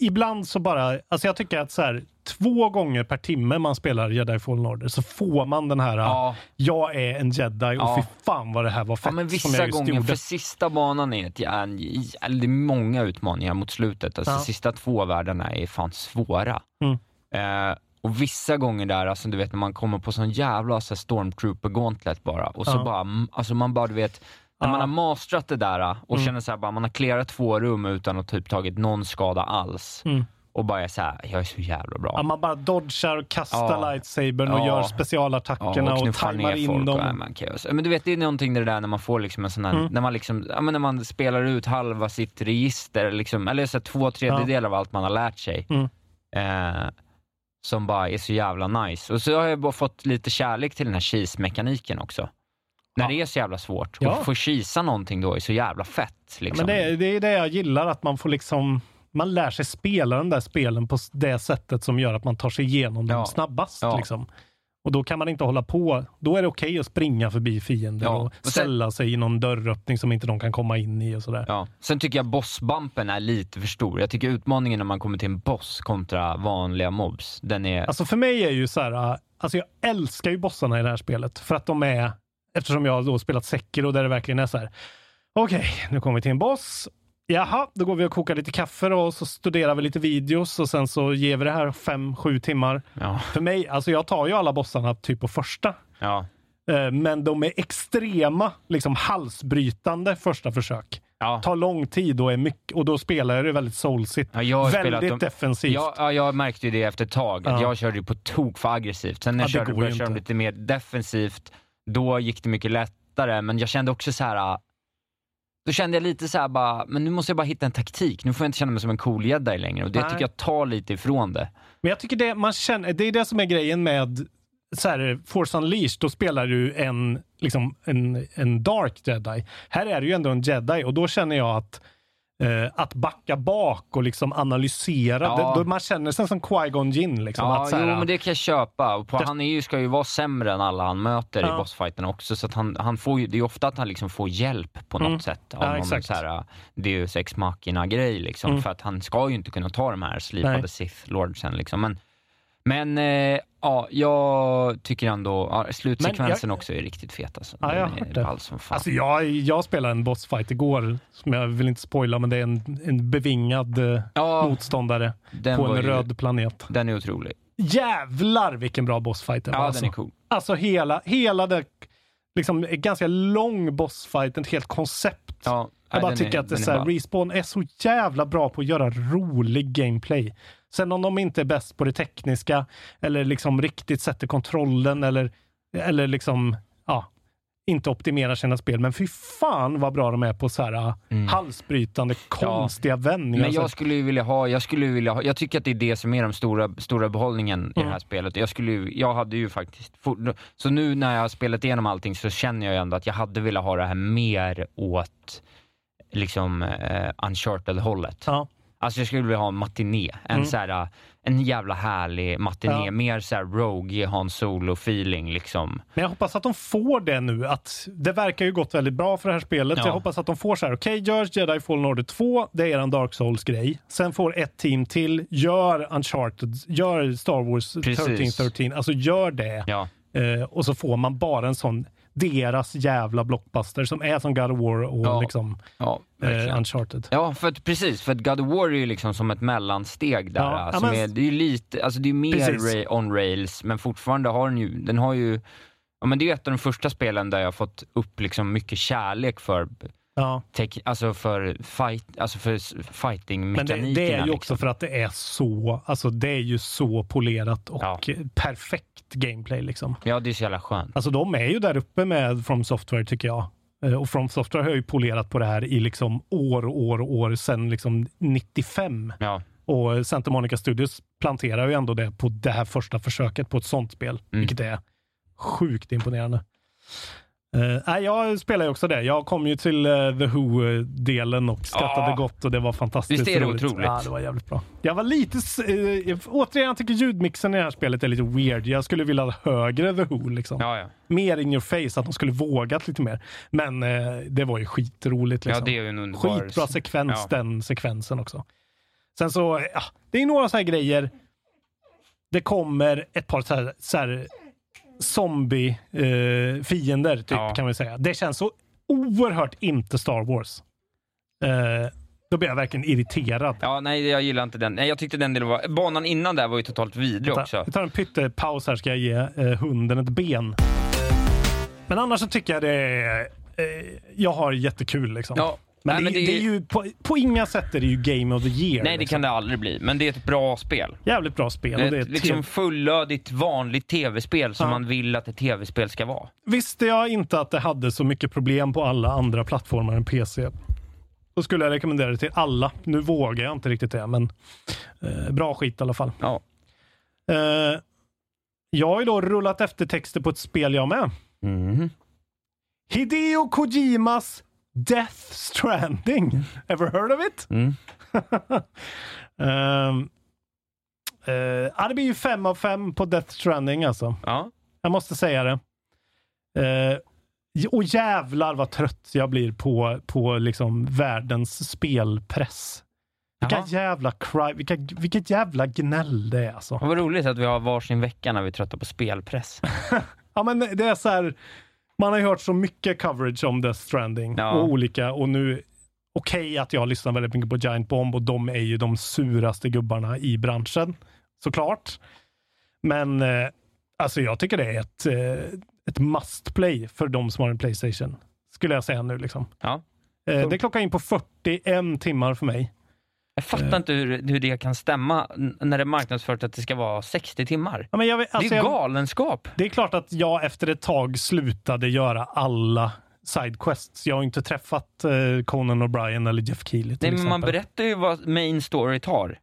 ibland så bara, alltså jag tycker att så här, två gånger per timme man spelar Jedi Fallen Order så får man den här, Ja. jag är en jedi och Ja. fy fan vad det här var fett Ja, men vissa gånger, gjorde. för sista banan är ett, eller det är många utmaningar mot slutet. Alltså Ja. sista två världarna är fan svåra. Mm. Eh, och vissa gånger där, alltså du vet när man kommer på sån jävla så här, stormtrooper gauntlet bara och så Ja. bara, alltså man bara du vet, när Ja. man har mastrat det där och Mm. känner så här, bara, man har clearat två rum utan att typ tagit någon skada alls. Mm. Och bara är så här, jag är så jävla bra. Ja, man bara dodgar och kastar Ja. lightsabern och Ja. gör specialattackerna och, knuffar tajmar in dem. och man kaos. Men du vet, det är någonting det där när man får liksom en sån här, Mm. när man liksom, ja men när man spelar ut halva sitt register, liksom, eller så här, två tredjedelar av allt man har lärt sig. Mm. Eh, som bara är så jävla nice. Och så har jag bara fått lite kärlek till den här cheese-mekaniken också. När det är så jävla svårt. Ja. Och få cheesa någonting då är så jävla fett. Liksom. Men det, är- det är det jag gillar, att man får liksom man lär sig spela de där spelen på det sättet som gör att man tar sig igenom dem Ja. snabbast. Ja. Liksom. Och då kan man inte hålla på. Då är det okej att springa förbi fiender Ja. och sen- ställa sig i någon dörröppning som inte de kan komma in i och sådär. Ja. Sen tycker jag bossbumpen är lite för stor. Jag tycker utmaningen när man kommer till en boss kontra vanliga mobs, den är... Alltså för mig är ju så här, äh, alltså jag älskar ju bossarna i det här spelet för att de är, eftersom jag har då spelat Sekiro där det verkligen är så här, okej, nu kommer vi till en boss. Jaha, då går vi och kokar lite kaffe och så studerar vi lite videos och sen så ger vi det här fem, sju timmar. Ja. För mig, alltså jag tar ju alla bossarna typ på första. Ja. Eh, Men de är extrema, liksom halsbrytande första försök. Ja. Tar lång tid och är mycket, och då spelar jag det väldigt soulsigt. Ja, jag väldigt dem- defensivt. Ja, ja, jag märkte ju det efter ett tag. Att Ja. jag körde ju på tok för aggressivt. Sen när Ja, jag körde, började ju köra lite mer defensivt, då gick det mycket lättare. Men jag kände också så här. ah, Då kände jag lite så här bara, men nu måste jag bara hitta en taktik. Nu får jag inte känna mig som en cool jedi längre. Och det Nej. tycker jag tar lite ifrån det. Men jag tycker det, man känner, det är det som är grejen med så här, Force Unleashed. Då spelar du en, liksom, en, en dark jedi. Här är du ju ändå en jedi och då känner jag att eh, att backa bak och liksom analysera. Ja. Det, man känner sig som Qui-Gon Jinn. Liksom, Ja, att, så här, jo, men det kan jag köpa. Och på, Det- han är ju, ska ju vara sämre än alla han möter Ja. i bossfighterna också. Så att han, han får ju, det är ofta att han liksom får hjälp på något Mm. sätt av Ja, någon så här, uh, Deus Ex Machina-grej. Liksom, Mm. För att han ska ju inte kunna ta de här slipade. Sith Lordsen. Liksom. Men, men eh, ja, jag tycker ändå, ja, slutsekvensen jag- också är riktigt fet. Alltså. Ja, jag har hört är det. som fan. Alltså jag, jag spelade en bossfight igår, som jag vill inte spoila, men det är en, en bevingad eh, ja, motståndare på en ju, röd planet. den är otrolig. Jävlar vilken bra bossfight det var. Ja, alltså. den är cool. Alltså hela, hela det, liksom ganska lång bossfight, ett helt koncept. Ja, Jag ja, bara tycker är, att det är så här, ball. Respawn är så jävla bra på att göra rolig gameplay. Sen om de inte är bäst på det tekniska eller liksom riktigt sätter kontrollen eller, eller liksom, ja, inte optimerar sina spel. Men fy fan vad bra de är på så här Mm. halsbrytande, konstiga vändningar. Men jag skulle ju vilja ha, jag skulle vilja ha, jag tycker att det är det som är den stora, stora behållningen i det Mm. här spelet. Jag skulle jag hade ju faktiskt, så nu när jag har spelat igenom allting så känner jag ju ändå att jag hade velat ha det här mer åt liksom eh, uncharted-hållet. Ja. Alltså jag skulle vilja ha en matiné, en Mm. så här, en jävla härlig matiné, Ja. mer så här rogue, Han Solo-feeling liksom. Men jag hoppas att de får det nu. Att det verkar ju gått väldigt bra för det här spelet. Ja. Jag hoppas att de får så här, okej, gör Jedi Fallen Order 2, det är en Dark Souls-grej. Sen får ett team till, gör Uncharted, gör Star Wars Precis. 1313, alltså gör det. Ja. Eh, och så får man bara en sån, deras jävla blockbuster som är som God of War och Ja. liksom Ja, eh. Uncharted. Ja, för att, precis. För att God of War är ju liksom som ett mellansteg där. Ja, som men- är, det är ju lite, alltså det är mer ra- on rails, men fortfarande har den ju, den har ju, ja men det är ju ett av de första spelen där jag har fått upp liksom mycket kärlek för, Ja. tek, alltså för fight, alltså för s- Men det, det är ju liksom. också för att det är så, alltså det är ju så polerat och Ja. perfekt gameplay liksom. Ja, det är så jävla skönt. Alltså de är ju där uppe med From Software tycker jag. Eh, Och From Software har ju polerat på det här i liksom år och år och år sedan liksom 95. Ja, Och Santa Monica Studios planterar ju ändå det på det här första försöket på ett sånt spel, Mm. vilket är sjukt imponerande. Uh, jag spelar ju också det. Jag kom ju till eh, The Who-delen och skrattade Ja. gott och det var fantastiskt Visst är det roligt. otroligt? Ja, det var jävligt bra. Jag var lite... eh, återigen, jag tycker ljudmixen i det här spelet är lite weird. Jag skulle vilja ha högre The Who liksom ja, ja. mer in your face, att de skulle vågat lite mer. Men eh, det var ju skitroligt. ja Liksom. det är ju en underbar... Skitbra sekvens, Ja. den sekvensen också. Sen så, ja, det är några så här grejer. Det kommer ett par så här, så här zombie-fiender, typ, Ja. kan vi säga. Det känns så oerhört inte Star Wars. Eh, då blir jag verkligen irriterad. Ja, nej, jag gillar inte den. Nej, jag tyckte den delen var... Banan innan där var ju totalt vidrig också. Vi tar en pyttepaus här, ska jag ge eh, hunden ett ben. Men annars så tycker jag det är... Eh, jag har jättekul liksom. Ja. Men, Nej, det, men det, är ju på, på inga sätt är det ju Game of the Year. Nej, det liksom. kan det aldrig bli. Men det är ett bra spel. Jävligt bra spel. Och det är Ett liksom fullödigt vanligt tv-spel som Ja. man vill att ett tv-spel ska vara. Visste jag inte att det hade så mycket problem på alla andra plattformar än PC. Då skulle jag rekommendera det till alla. Nu vågar jag inte riktigt det, men eh, bra skit i alla fall. Ja. Eh, jag har ju då rullat eftertexter på ett spel jag med. Mhm. Hideo Kojimas Death Stranding. Ever heard of it? Mm. um, uh, ja, det blir ju fem av fem på Death Stranding alltså. Ja. Jag måste säga det. Uh, och jävlar vad trött jag blir på, på liksom världens spelpress. Vilka Jaha. jävla cry, vilka, vilket jävla gnäll det är alltså. Vad roligt att vi har varsin vecka när vi är trötta på spelpress. Ja, men det är så här. Man har ju hört så mycket coverage om Death Stranding Ja. och olika och nu okej att jag lyssnar väldigt mycket på Giant Bomb och de är ju de suraste gubbarna i branschen såklart. Men eh, alltså jag tycker det är ett, eh, ett must play för de som har en Playstation. Skulle jag säga nu liksom. Ja. Eh, det klockar in på 41 timmar för mig. Jag fattar Eh. inte hur, hur det kan stämma när det är marknadsfört att det ska vara 60 timmar. Ja, men jag, vet- det alltså är jag- galenskap. Det är klart att jag efter ett tag slutade göra alla sidequests. Jag har inte träffat eh, Conan O'Brien eller Jeff Keely till Nej, men man exempel. berättar ju vad main story tar.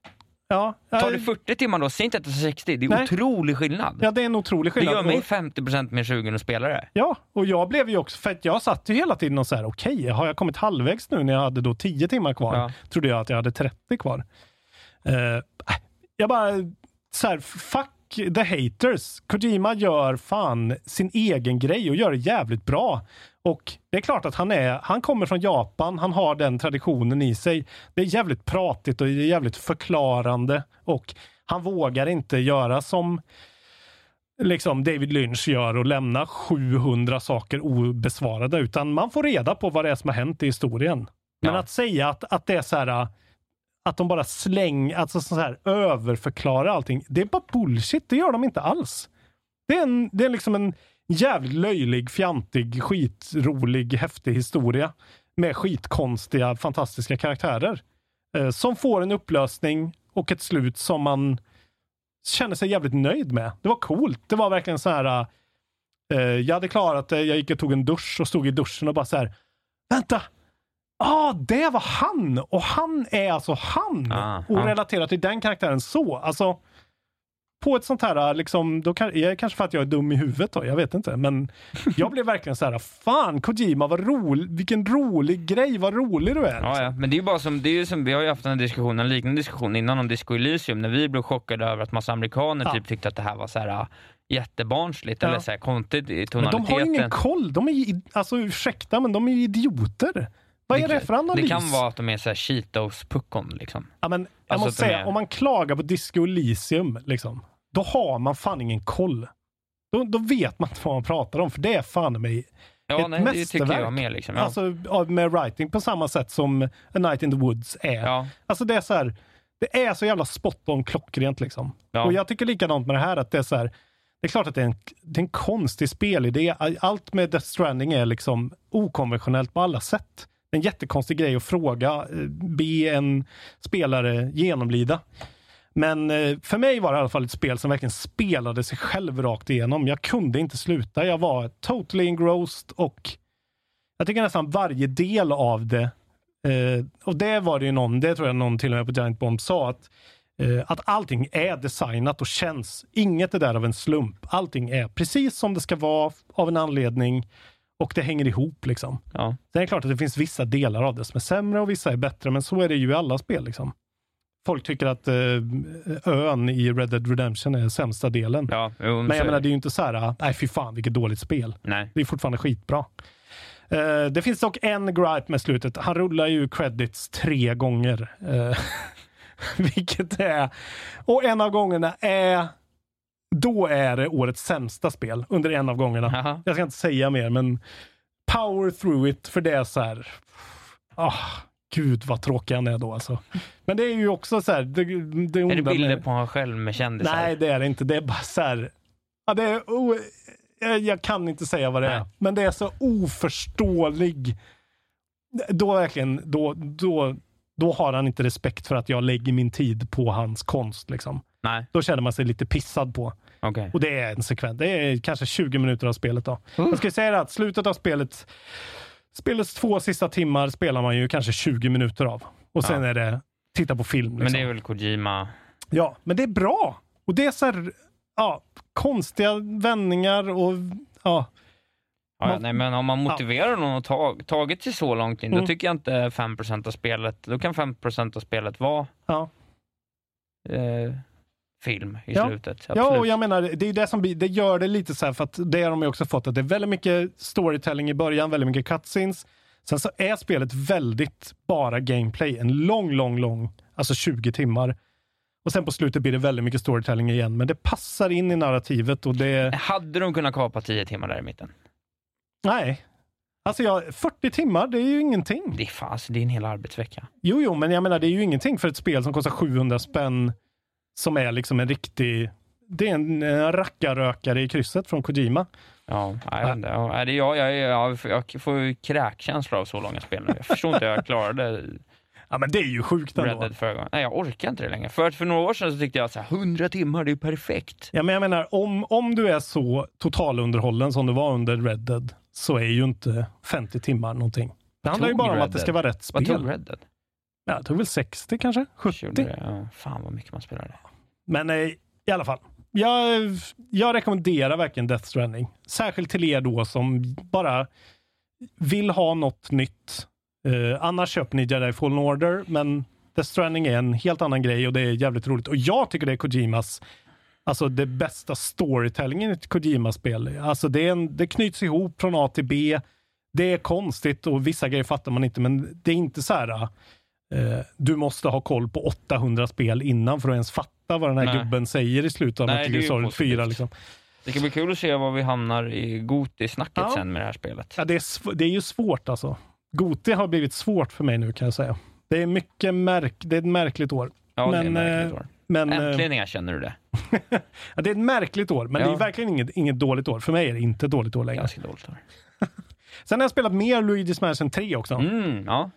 Ja, Tar det 40 timmar då, säg inte att det är 60. Det är Nej. otrolig skillnad. ja, det är en otrolig det skillnad. gör mig Och- 50% mer sugen att spela det. Ja, och jag blev ju också, för att jag satt ju hela tiden och så här, okej, har jag kommit halvvägs nu när jag hade då 10 timmar kvar? Ja. Trodde jag att jag hade 30 kvar. Eh, jag bara, så här, fuck the haters. Kojima gör fan sin egen grej och gör det jävligt bra. Och det är klart att han är, han kommer från Japan, han har den traditionen i sig. Det är jävligt pratigt och det är jävligt förklarande och han vågar inte göra som liksom David Lynch gör och lämna 700 saker obesvarade, utan man får reda på vad det är som har hänt i historien. Men Ja. att säga att, att det är så här, att de bara slänger, alltså så här överförklarar allting, det är bara bullshit. Det gör de inte alls. Det är, en, det är liksom en jävligt löjlig, fjantig, skitrolig, häftig historia med skitkonstiga, fantastiska karaktärer. Eh, som får en upplösning och ett slut som man känner sig jävligt nöjd med. Det var coolt. Det var verkligen så här. eh, jag hade klarat det. Jag gick och tog en dusch och stod i duschen och bara så här. Vänta! Ah, det var han! Och han är alltså han! Ah, och ah. relaterar till den karaktären så. Alltså, på ett sånt här, liksom, då kan, det kanske för att jag är dum i huvudet då, jag vet inte. Men jag blev verkligen så här, fan Kojima, vad rolig, vilken rolig grej, vad rolig du är. Ja, ja. Men det är ju bara som, det är som, vi har ju haft en diskussion, en liknande diskussion innan om Disco Elysium, när vi blev chockade över att massa amerikaner Ja. typ tyckte att det här var så här äh, jättebarnsligt, eller så här konstigt i men tonaliteten. de har ingen koll. De är alltså ursäkta, men de är ju idioter. Vad är det, för analys? Det kan vara att de är så här Cheetos-puckon liksom. Ja, men jag Alltså måste säga, är- om man klagar på Disco Elysium, liksom, då har man fan ingen koll. Då, då vet man inte vad man pratar om, för det är fan mig Ja, ett nej, det tycker mästerverk. jag med. Liksom. Ja. Alltså med writing på samma sätt som A Night in the Woods är. ja. Alltså det är så här, det är så jävla spot on klockrent liksom. Ja. Och jag tycker likadant med det här att det är så här, det är klart att det är en, det är en konstig spelidé. Allt med Death Stranding är liksom okonventionellt på alla sätt. En jättekonstig grej att fråga, eh, be en spelare genomlida. Men eh, för mig var det i alla fall ett spel som verkligen spelade sig själv rakt igenom. Jag kunde inte sluta. Jag var totally engrossed och jag tycker nästan varje del av det eh, och det var det ju någon, det tror jag någon till och med på Giant Bomb sa att att allting är designat och känns. Inget är där av en slump. Allting är precis som det ska vara av en anledning och det hänger ihop liksom. Ja. Sen är det klart att det finns vissa delar av det som är sämre och vissa är bättre, men så är det ju i alla spel. Liksom. Folk tycker att eh, ön i Red Dead Redemption är sämsta delen. Ja, jo, men jag menar, det. är ju inte så här, ah, nej fy fan vilket dåligt spel. Nej. Det är fortfarande skitbra. Eh, det finns dock en gripe med slutet. Han rullar ju credits tre gånger. Eh, vilket är... Och en av gångerna är... Då är det årets sämsta spel under en av gångerna. Jaha. Jag ska inte säga mer, men power through it, för det är så här... Ah, gud vad tråkig han är då alltså. Men det är ju också så här... Det, det Är det onda bilder med- på honom själv med kändisar? Nej, det är det inte. Det är bara så här... Ja, det är o... jag, kan inte säga vad det är, Nej. men det är så oförståelig. Då verkligen, då, då, då har han inte respekt för att jag lägger min tid på hans konst. Liksom. Nej, Då känner man sig lite pissad på. okej. Och det är en sekvens. Det är kanske 20 minuter av spelet. då. Jag ska säga att slutet av spelet, spelets två sista timmar spelar man ju kanske 20 minuter av. Och sen Ja. är det titta på film. Liksom. Men det är väl Kojima... Ja, men det är bra. Och det är så här, ja, konstiga vändningar och ja. Ja, Man- nej, men om man motiverar någon att ta, tagit sig så långt in, Mm. då tycker jag inte 5% av spelet, då kan 5% av spelet vara Ja. eh, film i Ja. slutet. Ja, Absolut. och jag menar, det är det som det gör det lite så här, för att det har de ju också fått, att det är väldigt mycket storytelling i början, väldigt mycket cutscenes. Sen så är spelet väldigt bara gameplay, en lång, lång, lång, alltså 20 timmar. Och sen på slutet blir det väldigt mycket storytelling igen, men det passar in i narrativet och det... Hade de kunnat kapa 10 timmar där i mitten? Nej. Alltså jag, 40 timmar, det är ju ingenting. Det är, fan, alltså, det är en hel arbetsvecka. Jo, jo, men jag menar det är ju ingenting för ett spel som kostar 700 spänn som är liksom en riktig... Det är en, en rackarrökare i krysset från Kojima. Ja, jag inte. ja, nej, det är jag, jag, jag, jag får ju kräkkänsla av så långa spel nu. Jag förstår inte hur jag klarade Ja, men det är ju sjukt Red ändå. Dead förra gången. Nej, jag orkar inte det längre. För, för några år sedan så tyckte jag att så här, 100 timmar, det är perfekt. Ja, men jag menar, om, om du är så totalunderhållen som du var under Red Dead, så är ju inte 50 timmar någonting. Det handlar ju bara om att det ska vara rätt Vad spel. tog Red Dead? Ja, det tog väl 60 kanske? 70? Gjorde det? Ja, fan vad mycket man spelade. Men eh, i alla fall. Jag, jag rekommenderar verkligen Death Stranding. Särskilt till er då som bara vill ha något nytt. Eh, annars köper ni Jedi Fallen Order, men Death Stranding är en helt annan grej och det är jävligt roligt. Och jag tycker det är Kojimas, alltså det bästa storytellingen i ett Kojima-spel. Alltså det, är en, det knyts ihop från A till B. Det är konstigt och vissa grejer fattar man inte, men det är inte så här eh, du måste ha koll på 800 spel innan för att ens fatta vad den här Nej. gubben säger i slutet av Metal det Gear Solid positivt. 4. Liksom. Det kan bli kul att se var vi hamnar i Goti-snacket Ja. sen med det här spelet. Ja, det, är det är ju svårt alltså. Goti har blivit svårt för mig nu kan jag säga. Det är mycket märk det är ett märkligt år. Ja, det är men, ett märkligt eh, år. Men, eh, Äntligen erkänner du det. ja, det är ett märkligt år, men det Ja. är verkligen inget, inget dåligt år. För mig är det inte ett dåligt år längre. Ganska dåligt år. Sen har jag spelat mer Luigi's Mansion 3 också. Mm, ja.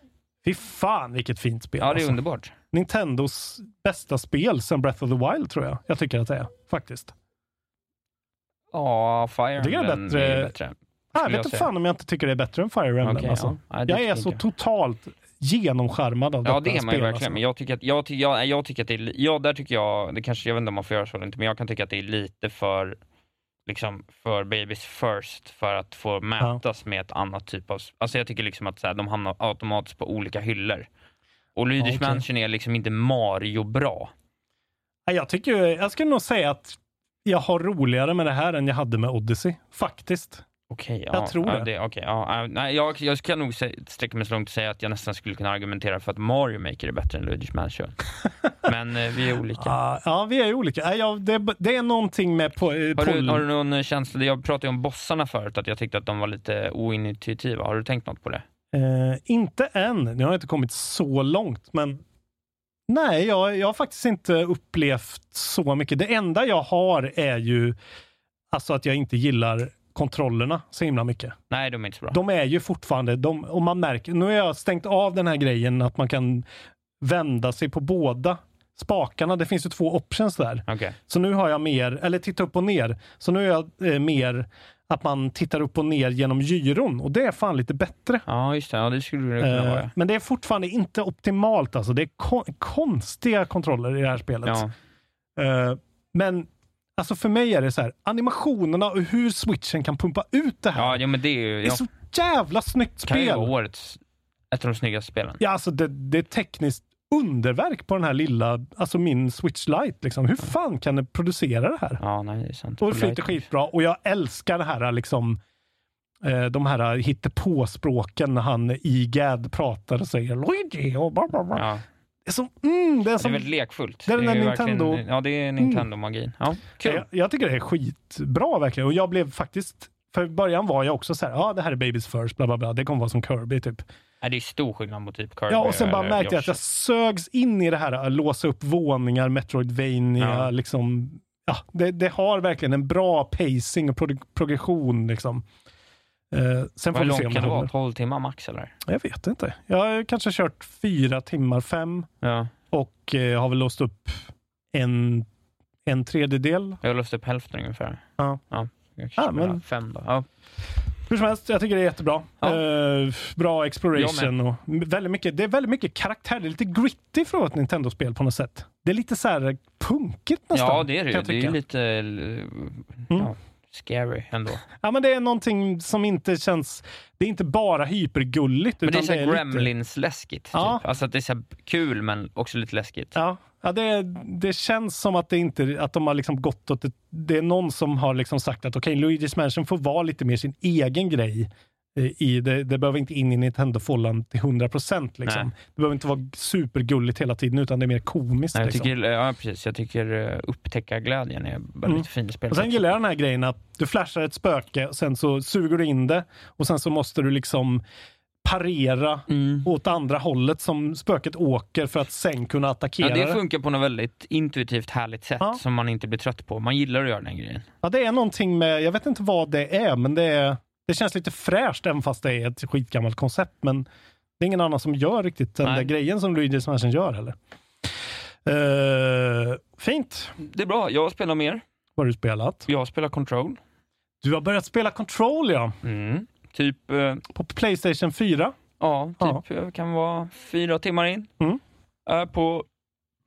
Fy fan vilket fint spel. ja, det är alltså. underbart. Nintendos bästa spel sen Breath of the Wild tror jag. Jag tycker att det är, faktiskt. Ja, Fire är Emblem bättre- är bättre. Jag vet inte fan om jag inte tycker det är bättre än Fire Emblem. Okej, alltså. ja. Det jag är så jag. totalt genomskärmad av Ja, detta det är man ju spel, verkligen. alltså. Men jag tycker att, jag, jag, jag tycker att det är, ja, där tycker jag, det kanske, jag vet inte om man får göra så eller inte, men jag kan tycka att det är lite för, liksom, för babies first för att få mätas med ett annat typ av, alltså jag tycker liksom att så här, de hamnar automatiskt på olika hyllor. Och Luigi's Ja, okej. Mansion är liksom inte Mario bra. Nej, Jag, tycker, jag skulle nog säga att jag har roligare med det här än jag hade med Odyssey. Faktiskt. Okej, Jag ja, tror ja, det. okej, ja, ja, nej, jag, jag kan nog sträcka mig så långt och säga att jag nästan skulle kunna argumentera för att Mario Maker är bättre än Luigi's Mansion. Men eh, vi är olika. Ja, ja, vi är olika. Nej, jag, det, det är någonting med på, eh, Har du, har du någon eh, känsla, jag pratade ju om bossarna förut, att jag tyckte att de var lite ointuitiva. Har du tänkt något på det? Eh, inte än. Nu har jag inte kommit så långt, men nej, jag, jag har faktiskt inte upplevt så mycket. Det enda jag har är ju alltså att jag inte gillar kontrollerna så himla mycket. Nej, de är inte så bra. De är ju fortfarande, de, och man märker, nu har jag stängt av den här grejen att man kan vända sig på båda spakarna. Det finns ju två options där. Okej. Så nu har jag mer, eller titta upp och ner. Så nu är jag eh, mer att man tittar upp och ner genom gyron och det är fan lite bättre. Ja, just det. Ja, det skulle det kunna Eh, vara. Men det är fortfarande inte optimalt alltså. Det är kon- konstiga kontroller i det här spelet. Ja. Eh, men alltså för mig är det så här, animationerna och hur switchen kan pumpa ut det här. Ja, ja, men det är ju... det är Ja, så jävla snyggt kan ju spel. vara årets, ett av de snyggaste spelen. Ja, alltså det, det är tekniskt underverk på den här lilla, alltså min Switch Lite. Liksom. Hur fan kan det producera det här? Ja, nej, det är sant. Och det flyter skitbra. Och jag älskar det här liksom eh, de här hittepåspråken när han IGAD pratar och säger Luigi och bla bla bla. Ja, Det är som, mm, det är det är som väldigt lekfullt. det är den där ju Nintendo- ja, det är Nintendo-magin. Ja, kul. jag, jag tycker det är skitbra verkligen. Och jag blev faktiskt, för i början var jag också så här, ja det här är Babies First, bla bla bla. Det kommer vara som Kirby typ. Nej, det är stor skillnad mot typ Kirby Ja, och sen bara märkte jag att jag sögs in i det här, att låsa upp våningar, Metroidvania, Ja. liksom. Ja, det, det har verkligen en bra pacing och prog- progression liksom. Eh, sen Hur långt kan det vara? håller. 12 timmar max eller? Jag vet inte. Jag har kanske kört fyra timmar, fem Ja. och eh, har väl låst upp en, en tredjedel. Jag har lust upp hälften ungefär. Ja. ja Ja, spelar men- Fem då. Ja. Hur som helst, jag tycker det är jättebra. Eh, bra exploration och väldigt mycket, det är väldigt mycket karaktär. Det är lite gritty för att vara ett Nintendo-spel på något sätt. Det är lite så här punkigt nästan. Ja, det är det ju. Det är lite eh, ja, scary ändå. Ja, men det är någonting som inte känns... Det är inte bara hypergulligt. Men det är så lite- Gremlins-läskigt. Ja. Typ. Alltså att det är så kul men också lite läskigt. Ja, ja det, det känns som att det inte att de har liksom gått åt ett, Det är någon som har liksom sagt att okej, Luigi's Mansion får vara lite mer sin egen grej. Eh, I det, det behöver inte in i Nintendo-fållan till 100 procent. Liksom. Nej. Det behöver inte vara supergulligt hela tiden, utan det är mer komiskt. Nej, jag liksom. tycker, ja, precis. Jag tycker uh, upptäckarglädjen är väldigt Mm. fin i spelet. Och sen också. gillar jag den här grejen att du flashar ett spöke, och sen så suger du in det och sen så måste du liksom parera Mm. åt andra hållet som spöket åker för att sen kunna attackera Ja, det funkar på något väldigt intuitivt härligt sätt Ja. som man inte blir trött på. Man gillar att göra den grejen. Ja, det är någonting med, jag vet inte vad det är, men det, är, det känns lite fräscht även fast det är ett skitgammalt koncept. Men det är ingen annan som gör riktigt den Nej. där grejen som Luigi's Mansion gör heller. Uh, fint. Det är bra. Jag spelar mer. Vad har du spelat? Jag spelar Control. Du har börjat spela Control ja. Mm. Typ, eh, På Playstation 4. ja, Ja. typ eh, kan vara fyra timmar in. Mm. Är på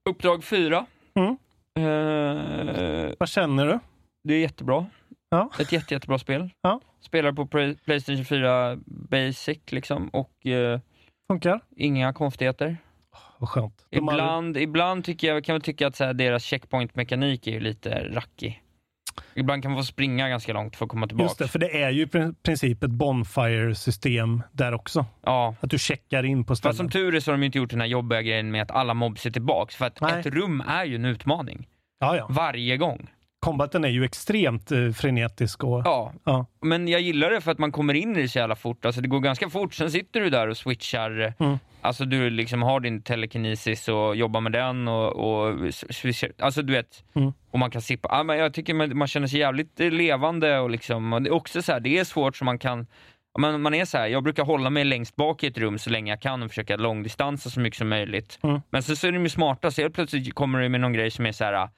uppdrag fyra. Mm. Eh, Vad känner du? det är jättebra. Ja. Ett jätte, jättebra spel. Ja. Spelar på Play- Playstation 4 Basic liksom och eh, Funkar? inga konstigheter. Vad skönt. De har- Ibland, ibland tycker jag, kan jag tycka att så här, deras checkpoint-mekanik är lite rackig. Ibland kan man få springa ganska långt för att komma tillbaka. Just det, för det är ju i prin- princip ett Bonfire-system där också. Ja. Att du checkar in på Fast ställen. som tur är så har de inte gjort den här jobbiga grejen med att alla mobs är tillbaks. För att Nej. ett rum är ju en utmaning. Ja, ja. Varje gång. Combaten är ju extremt eh, frenetisk och... Ja. Ja. Men jag gillar det för att man kommer in i det så jävla fort. Alltså det går ganska fort, sen sitter du där och switchar. Mm. Alltså du liksom har din telekinesis och jobbar med den och, och switchar. Alltså du vet. Mm. Och man kan sippa. Ja, men jag tycker man, man känner sig jävligt eh, levande och liksom. Och det är också så här, det är svårt så man kan man, man är så här, jag brukar hålla mig längst bak i ett rum så länge jag kan och försöka långdistansa så mycket som möjligt. Mm. Men så, så är de ju smarta, så helt plötsligt kommer det med någon grej som är så här.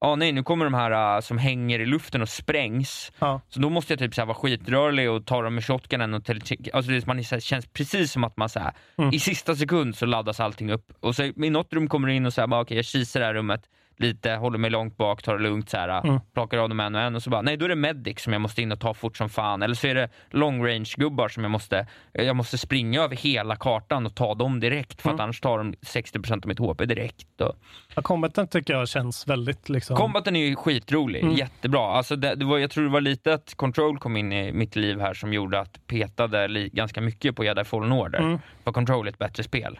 Ja nej, nu kommer de här äh, som hänger i luften och sprängs. Ja. Så då måste jag typ så här, vara skitrörlig och ta dem med shotgunen och alltså det, man är så här, känns precis som att man så här, Mm. i sista sekund så laddas allting upp. Och så i något rum kommer du in och säger okej jag kisar det här rummet lite, håller mig långt bak, tar det lugnt så här, Mm. plockar av dem en och en och så bara nej då är det medic som jag måste in och ta fort som fan. Eller så är det long range gubbar som jag måste, jag måste springa över hela kartan och ta dem direkt för att Mm. annars tar de 60% av mitt HP direkt. Och, Ja, Combaten tycker jag känns väldigt liksom... Combaten är ju skitrolig, Mm. jättebra. Alltså det, det var, jag tror det var lite att Control kom in i mitt liv här som gjorde att petade ganska mycket på Jedi Fallen Order. Mm. För Control är ett bättre spel.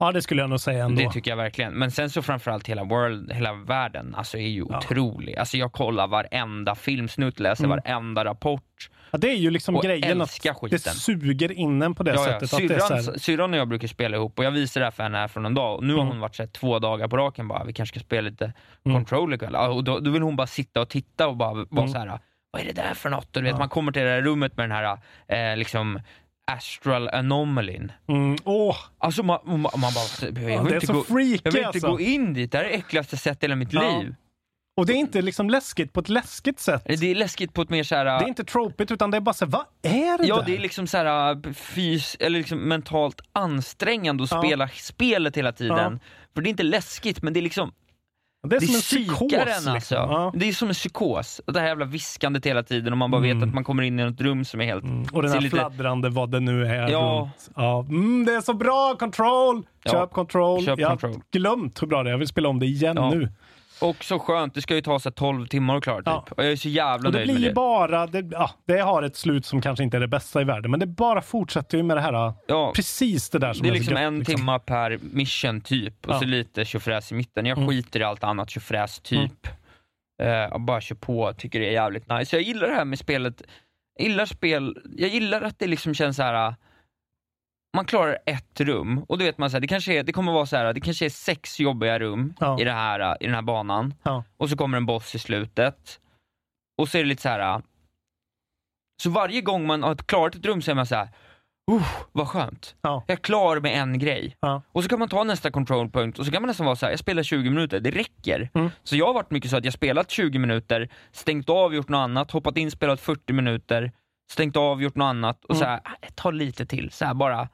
Ja, det skulle jag nog säga ändå. Det tycker jag verkligen. Men sen så framförallt hela world, hela världen, alltså är ju Ja. otrolig. Alltså jag kollar varenda filmsnutt, läser Mm. varenda rapport. Ja, det är ju liksom Och grejen att älskar det skiten. suger in en på det Ja, ja. sättet. Så Syrran, här, syrran och jag brukar spela ihop och jag visade det här för henne här från en dag och nu har Mm. hon varit så här, två dagar på raken bara, vi kanske ska spela lite Mm. control ikväll. Ja, Och då, då vill hon bara sitta och titta och bara vara Mm. så här. vad är det där för något? Och du vet, Ja. man kommer till det där rummet med den här eh, liksom astral anomalin. mm, åh, Alltså man, man, man bara, jag vill ja, inte, så gå, freaky jag vill inte alltså. gå in dit, det här är det äckligaste jag sett i hela mitt Ja. liv. Och det är inte liksom läskigt på ett läskigt sätt. Det är läskigt på ett mer så här. Det är inte tropigt utan det är bara så här, vad är det Ja, där? det är liksom så här, fys eller liksom mentalt ansträngande att Ja. spela spelet hela tiden. För det är inte läskigt, men det är liksom det är det som en psykos. en alltså. liksom. Ja. Det är som en psykos. Det här jävla viskandet hela tiden och man bara Mm. vet att man kommer in i något rum som är helt... Mm, Och den här lite- fladdrande vad det nu är Ja. runt. Ja. Mm, det är så bra! Control! Ja. Köp Control. Köp jag har glömt hur bra det är. Jag vill spela om det igen nu. Och så skönt, det ska ju ta sig 12 timmar att klara typ. Ja. Och jag är så jävla Och det nöjd blir med det. bara, det, ja, det har ett slut som kanske inte är det bästa i världen, men det bara fortsätter ju med det här, Ja. precis det där som Det är så liksom gött, en liksom. timma per mission typ och Ja. så lite tjofräs i mitten. Jag Mm. skiter i allt annat tjofräs typ. Eh, jag bara kör på, tycker det är jävligt nice. Jag gillar det här med spelet. Jag gillar spel, jag gillar att det liksom känns så här. Man klarar ett rum och då vet man så här, det kanske är, det kommer vara så här, det kanske är sex jobbiga rum Ja. i, det här, i den här banan. Ja. Och så kommer en boss i slutet. Och så är det lite så här. Så varje gång man har klarat ett rum så är man så här. Uh, vad skönt. Ja. Jag är klar med en grej. Ja. Och så kan man ta nästa control point och så kan man nästan vara så här, jag spelar 20 minuter, det räcker. Mm. Så jag har varit mycket så att jag spelat 20 minuter, stängt av, gjort något annat, hoppat in, spelat 40 minuter, stängt av, gjort något annat och Mm. så här, "Ah, ta lite till, så här bara.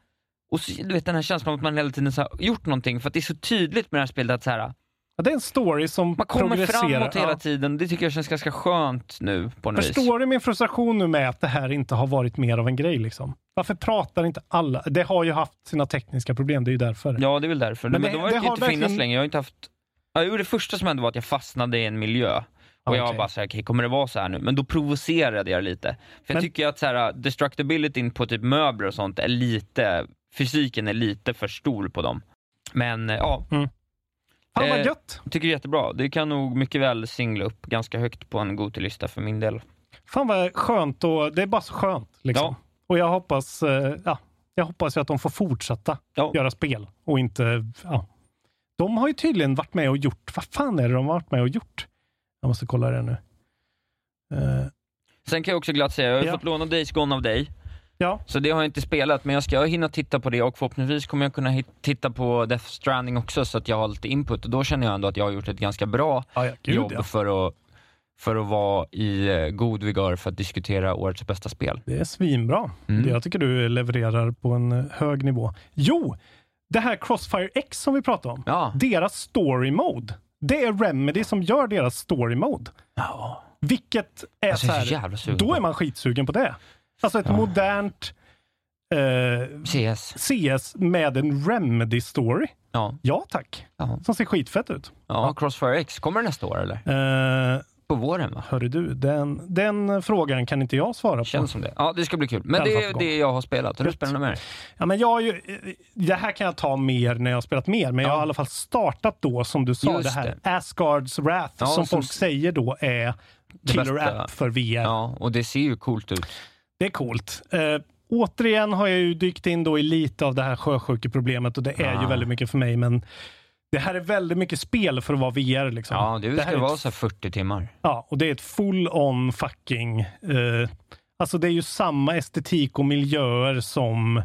Och så, du vet den här känslan av att man hela tiden så gjort någonting, för att det är så tydligt med det här spelet att så här, Ja, det är en story som man kommer framåt hela Ja. tiden. Det tycker jag känns ganska skönt nu på något vis. Förstår du min frustration nu med att det här inte har varit mer av en grej? Liksom? Varför pratar inte alla? Det har ju haft sina tekniska problem, det är ju därför. Ja, det är väl därför. Men Men, det- de verkar det har inte finnas verkligen- längre. Jag har inte haft... Ja, jo, det första som hände var att jag fastnade i en miljö. Och jag Okej. bara såhär, okej, kommer det vara så här nu? Men då provocerade jag lite. För jag Men- tycker att så här, destructibilityn på typ möbler och sånt är lite, fysiken är lite för stor på dem. Men eh, ja, Fan vad Eh, gött! jag tycker jättebra. Det kan nog mycket väl singla upp ganska högt på en Goti-lista för min del. Fan vad skönt och det är bara så skönt. Liksom. Ja. Och jag hoppas, eh, ja, jag hoppas att de får fortsätta Ja. göra spel och inte, ja. De har ju tydligen varit med och gjort, vad fan är det de har varit med och gjort? Jag måste kolla det nu. Eh, Sen kan jag också glatt säga, jag har Ja. fått låna Days Gone av dig. Ja, Så det har jag inte spelat, men jag ska hinna titta på det och förhoppningsvis kommer jag kunna titta på Death Stranding också så att jag har lite input och då känner jag ändå att jag har gjort ett ganska bra ja, ja gud jobb ja. för, att, för att vara i eh, god vigör för att diskutera årets bästa spel. Det är svinbra. Mm. Det Jag tycker du levererar på en eh, hög nivå. Jo, det här Crossfire X som vi pratade om. Ja, Deras story mode. Det är Remedy som gör deras story mode. ja. Vilket är Alltså, är här, så sugen då är man skitsugen på det. Alltså ett Ja. modernt eh, CS. CS med en Remedy-story. Ja, Ja tack. ja. Som ser skitfett ut. ja, Crossfire X, kommer det nästa år eller? Eh, På våren va? hörru du, den, den frågan kan inte jag svara på. Känns som det. Ja, det ska bli kul. Men det är det jag har spelat. Har du spelat något mer? Ja, men jag har ju, eh, det här kan jag ta mer när jag har spelat mer, men jag har i alla fall startat då, som du sa, Just det här Asgards Wrath, Ja, som som- folk säger då är Det killer app för VR. Ja, och det ser ju coolt ut. Det är coolt. Eh, återigen har jag ju dykt in då i lite av det här sjösjukeproblemet och det är ju Ah. väldigt mycket för mig, men det här är väldigt mycket spel för att vara VR. Liksom. Ja, det här ska vara ett, så här 40 timmar. Ja, och det är ett full-on fucking... Eh, alltså det är ju samma estetik och miljöer som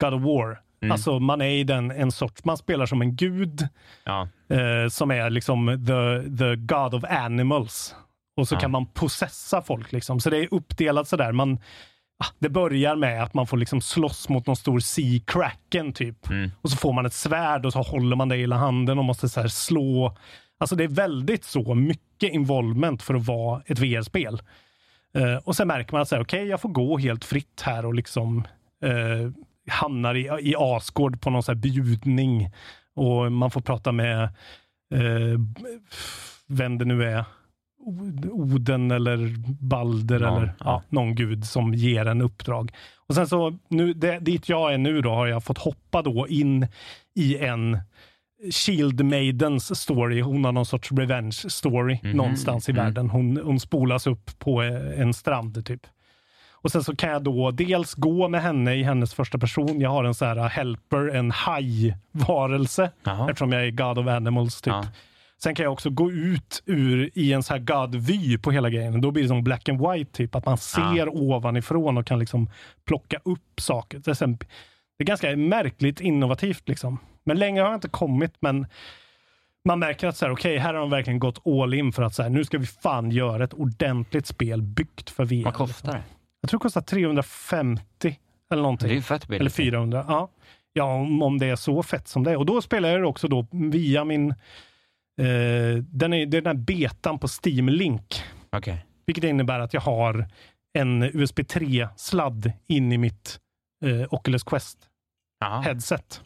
God of War. Mm. Alltså man är i den en sorts, man spelar som en gud Ja, eh, som är liksom the, the God of Animals. Och så Ja. kan man possessa folk liksom. Så det är uppdelat sådär. Man, ah, det börjar med att man får liksom slåss mot någon stor Sea Kraken typ. Mm. Och så får man ett svärd och så håller man det i hela handen och måste så här slå. Alltså det är väldigt så mycket involvement för att vara ett VR-spel. Eh, och sen märker man att okej, jag får gå helt fritt här och liksom eh, hamnar i, i Asgård på någon så här bjudning. Och man får prata med eh, vem det nu är. Oden eller Balder Ja, eller ja. ja, någon gud som ger en uppdrag. Och sen så, nu, det, dit jag är nu då, har jag fått hoppa då in i en Shield Maidens story. Hon har någon sorts revenge story Mhm, någonstans i mm. världen. Hon, hon spolas upp på eh, en strand typ. Och sen så kan jag då dels gå med henne i hennes första person. Jag har en så här helper, en hajvarelse, eftersom jag är God of Animals typ. Ja. Sen kan jag också gå ut ur i en så här God-vy på hela grejen. Då blir det som black and white typ, att man ser ovanifrån och kan liksom plocka upp saker. Det är, sen, det är ganska märkligt innovativt liksom. Men längre har jag inte kommit, men man märker att så här, okej, här har de verkligen gått all in för att så här, nu ska vi fan göra ett ordentligt spel byggt för VR. Vad kostar det? Jag tror det kostar 350 eller någonting. Det är ju fett billigt. Eller 400. Ja, ja om, om det är så fett som det är. Och då spelar jag det också då via min... Eh, den är, det är den här betan på Steam Link. Okej. Vilket innebär att jag har en USB 3-sladd in i mitt eh, Oculus Quest Jaha. headset.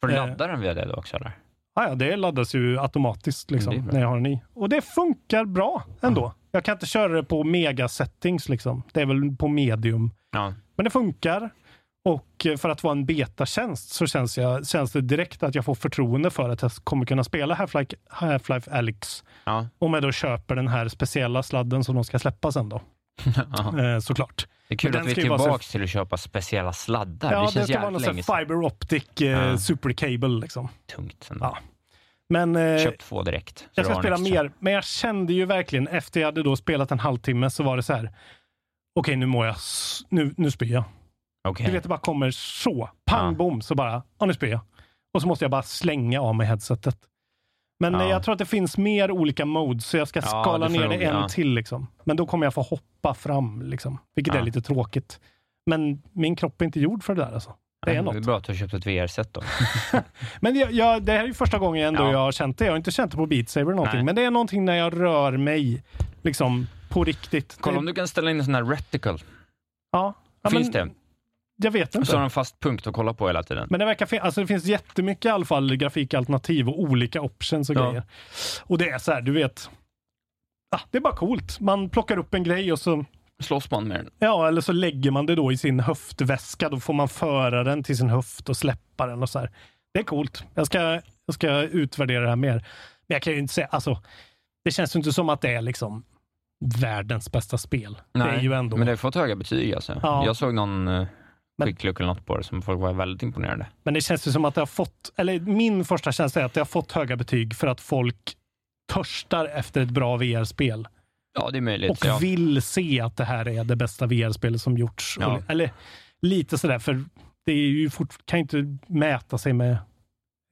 Får du Eh. ladda den via det då också eller? Ah, ja, det laddas ju automatiskt liksom, när jag har den i. Och det funkar bra ändå. Jag kan inte köra det på mega settings liksom. Det är väl på medium. Ja. Men det funkar. Och för att vara en betatjänst så känns, jag, känns det direkt att jag får förtroende för att jag kommer kunna spela Half-Life Half Alyx. Ja. Om jag då köper den här speciella sladden som de ska släppa sen då. Eh, såklart. Det är kul att vi är tillbaka till att köpa speciella sladdar. Ja, det det känns ska vara någon länge sedan. fiber optic eh, Ja. super cable liksom. Tungt ändå. Ja. Men eh, Köp två direkt. jag ska spela extra. mer. Men jag kände ju verkligen efter jag hade då spelat en halvtimme så var det så här. Okej, nu mår jag. Nu, nu spyr jag. Okej. Du vet, det bara kommer så. Pang Ja. bom, så bara, ja nu spyr jag. Och så måste jag bara slänga av mig headsetet. Men Ja. jag tror att det finns mer olika modes, så jag ska Ja, skala får ner det en ja. till. Liksom. Men då kommer jag få hoppa fram, liksom, vilket Ja. är lite tråkigt. Men min kropp är inte gjord för det där. Alltså. Det är Ja, något. Det är bra att du har köpt ett VR-set då. Men jag, jag, det här är ju första gången ändå Ja. jag har känt det. Jag har inte känt det på Beat Saber eller någonting, Nej. men det är någonting när jag rör mig liksom på riktigt. Kolla det, om du kan ställa in en sån här reticle. ja, ja, Finns men, det? Jag vet Så har inte. en fast punkt att kolla på hela tiden. Men det verkar fin- alltså det finns jättemycket i alla fall grafikalternativ och olika options och Ja. grejer. Och det är så här, du vet. Ah, det är bara coolt. Man plockar upp en grej och så Slåss man med den? Ja, eller så lägger man det då i sin höftväska. Då får man föra den till sin höft och släppa den och så här. Det är coolt. Jag ska, jag ska utvärdera det här mer. Men jag kan ju inte säga, alltså, det känns ju inte som att det är liksom världens bästa spel. det är ju ändå... Men det har fått höga betyg alltså. Ja. Jag såg någon uh, Men- quick look eller något på det som folk var väldigt imponerade. Men det känns ju som att det har fått, eller min första känsla är att det har fått höga betyg för att folk törstar efter ett bra VR-spel. Ja, det är möjligt. Och ja. vill se att det här är det bästa VR-spelet som gjorts. Ja. Eller lite sådär, för det är ju fort, kan ju inte mäta sig med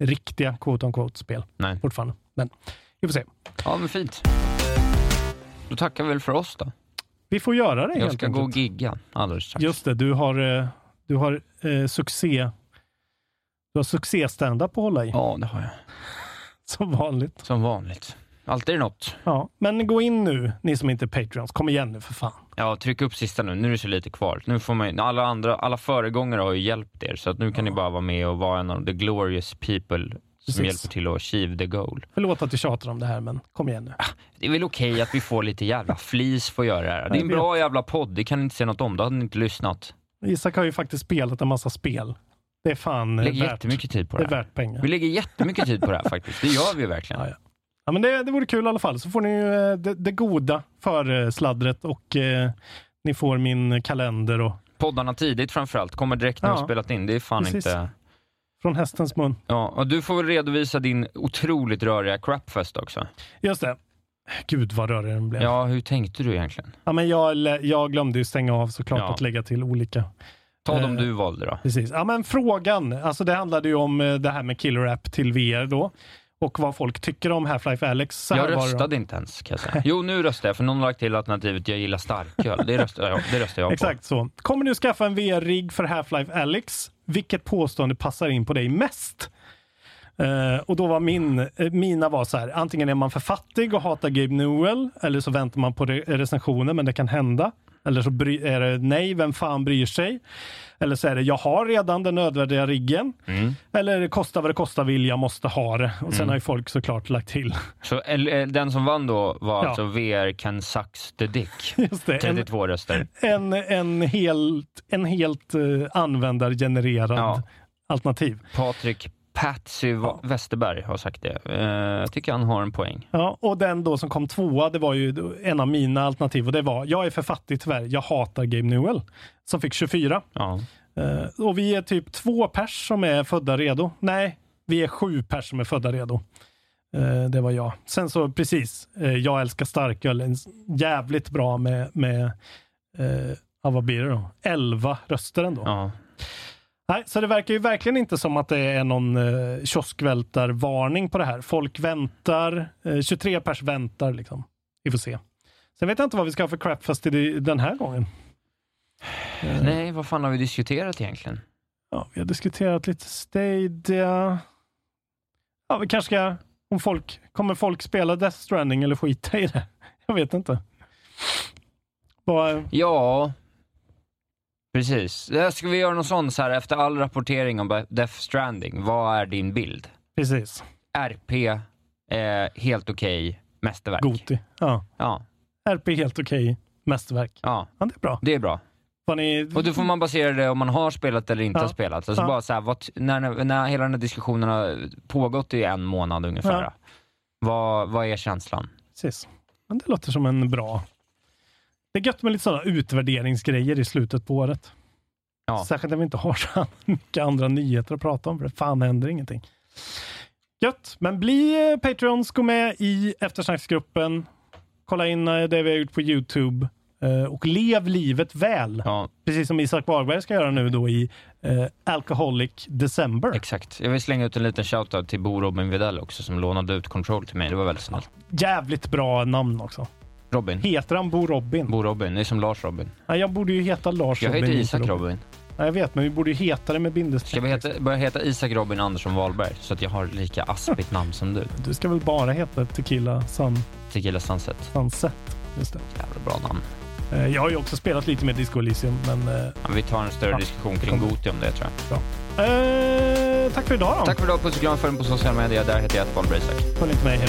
riktiga quote on quote-spel Nej. fortfarande. Men vi får se. ja, men fint. Då tackar vi väl för oss då. Vi får göra det Jag helt ska enkelt. gå och gigga alldeles strax. Just det, du har, eh, du har eh, succé du har succé stand-up att hålla i, Ja, det har jag. som vanligt. Som vanligt. Alltid är det något. Ja, men gå in nu, ni som inte är Patreons. Kom igen nu för fan. Ja, tryck upp sista nu. Nu är det så lite kvar. Nu får man, alla, andra, alla föregångare har ju hjälpt er, så att nu kan ni bara vara med och vara en av the glorious people som Precis. hjälper till att achieve the goal. Förlåt att jag tjatar om det här, men kom igen nu. Det är väl okej att vi får lite jävla flis för att göra det här. Det är en bra jävla podd, det kan ni inte säga något om. Då hade ni inte lyssnat. Isak har ju faktiskt spelat en massa spel. Det är fan eh, Vi lägger värt, jättemycket tid på det det är värt pengar. Vi lägger jättemycket tid på det här faktiskt. Det gör vi verkligen. Ja, ja. Ja, men det, det vore kul i alla fall. Så får ni ju eh, det, det goda för sladdret och eh, ni får min kalender och Poddarna tidigt framförallt, kommer direkt när Ja. har spelat in. Det är fan Precis. inte... från hästens mun. Ja, och du får väl redovisa din otroligt röriga crapfest också. Just det. Gud vad rörig den blev. Ja. Ja, hur tänkte du egentligen? men jag, jag glömde ju stänga av såklart Ja. att lägga till olika. Ta dem Eh, du valde då. Precis. Ja, men frågan, alltså det handlade ju om eh, det här med Killer App till VR då och vad folk tycker om Half-Life Alyx. Så Jag röstade inte ens kan jag säga. Jo, nu röstar jag, för någon har lagt till alternativet jag gillar starköl. Det röstar jag, det röstar jag på. Exakt så. Kommer du skaffa en VR-rigg för Half-Life Alyx? Vilket påstående passar in på dig mest? Eh, och då var min, eh, mina var så här, antingen är man för fattig och hatar Gabe Newell, eller så väntar man på re- recensioner, men det kan hända. Eller så är det nej, vem fan bryr sig? Eller så är det, jag har redan den nödvändiga riggen. Mm. Eller det kostar vad det kostar vill, jag måste ha det. Och sen har ju folk såklart lagt till. Så eller, den som vann då var Ja. alltså VR can sucks the dick. Just det, en, 32 röster. en, en helt, en helt uh, användargenererad Ja. alternativ. Patrik Patsy Westerberg har sagt det. Eh, jag tycker han har en poäng. Ja, och den då som kom tvåa, det var ju en av mina alternativ och det var, jag är för fattig tyvärr, jag hatar Game Newell, som fick 24. Ja. Eh, och vi är typ två pers som är födda redo. Nej, vi är sju pers som är födda redo. Eh, det var jag. Sen så precis, jag älskar starköl, jävligt bra med, med ja, vad blir det då? 11 röster ändå. Ja. Nej, så det verkar ju verkligen inte som att det är någon eh, kioskvältarvarning på det här. Folk väntar, eh, 23 pers väntar liksom. Vi får se. Sen vet jag inte vad vi ska ha för crapfest i den här gången. Eh, Nej, vad fan har vi diskuterat egentligen? Ja, vi har diskuterat lite Stadia. Ja, vi kanske ska, om folk, kommer folk spela Death Stranding eller skita i det? Jag vet inte. Vad, Ja, precis. Där ska vi göra något sånt så här efter all rapportering om Death Stranding. Vad är din bild? precis. RP, eh, helt okej, mästerverk. Goti. Ja. Ja, RP helt okej. Mästerverk. ja, Ja, det är bra. det är bra. Ni... Och då får man basera det om man har spelat eller inte Ja. har spelat. Alltså Ja. bara så här, vad, när, när hela den här diskussionen har pågått i en månad ungefär. Vad, vad är känslan? Precis. Men det låter som en bra... Det är gött med lite sådana utvärderingsgrejer i slutet på året. Ja. Särskilt när vi inte har så mycket andra nyheter att prata om, för det fan händer ingenting. Gött, men bli eh, Patreons, gå med i eftersnacksgruppen, kolla in eh, det vi har gjort på Youtube eh, och lev livet väl. Ja, Precis som Isak Wahlberg ska göra nu då i eh, Alcoholic December. Exakt. Jag vill slänga ut en liten shoutout till Bo Robin Videll också som lånade ut Control till mig. Det var väldigt snällt. Jävligt bra namn också. Robin. Heter han Bo Robin? Bo Robin. Det är som Lars Robin. Nej, jag borde ju heta Lars Jag Robin. heter inte Isak Robin. Nej, jag vet, men vi borde ju heta det med bindestreck. Ska vi heta, börja heta Isak Robin Andersson Wahlberg så att jag har lika aspigt namn som du? Du ska väl bara heta Tequila Sun... Tequila Sunset. Sunset. Just det. Jävla bra namn. Eh, Jag har ju också spelat lite med Disco Elysium, men... eh, Ja, vi tar en större Ja, diskussion det kring kommer. Goti om det tror jag. Eh, tack för idag då. Tack för idag. Puss och kram. Följ mig på sociala medier. Där heter jag Wahlberg Isak. Följ inte mig. Hej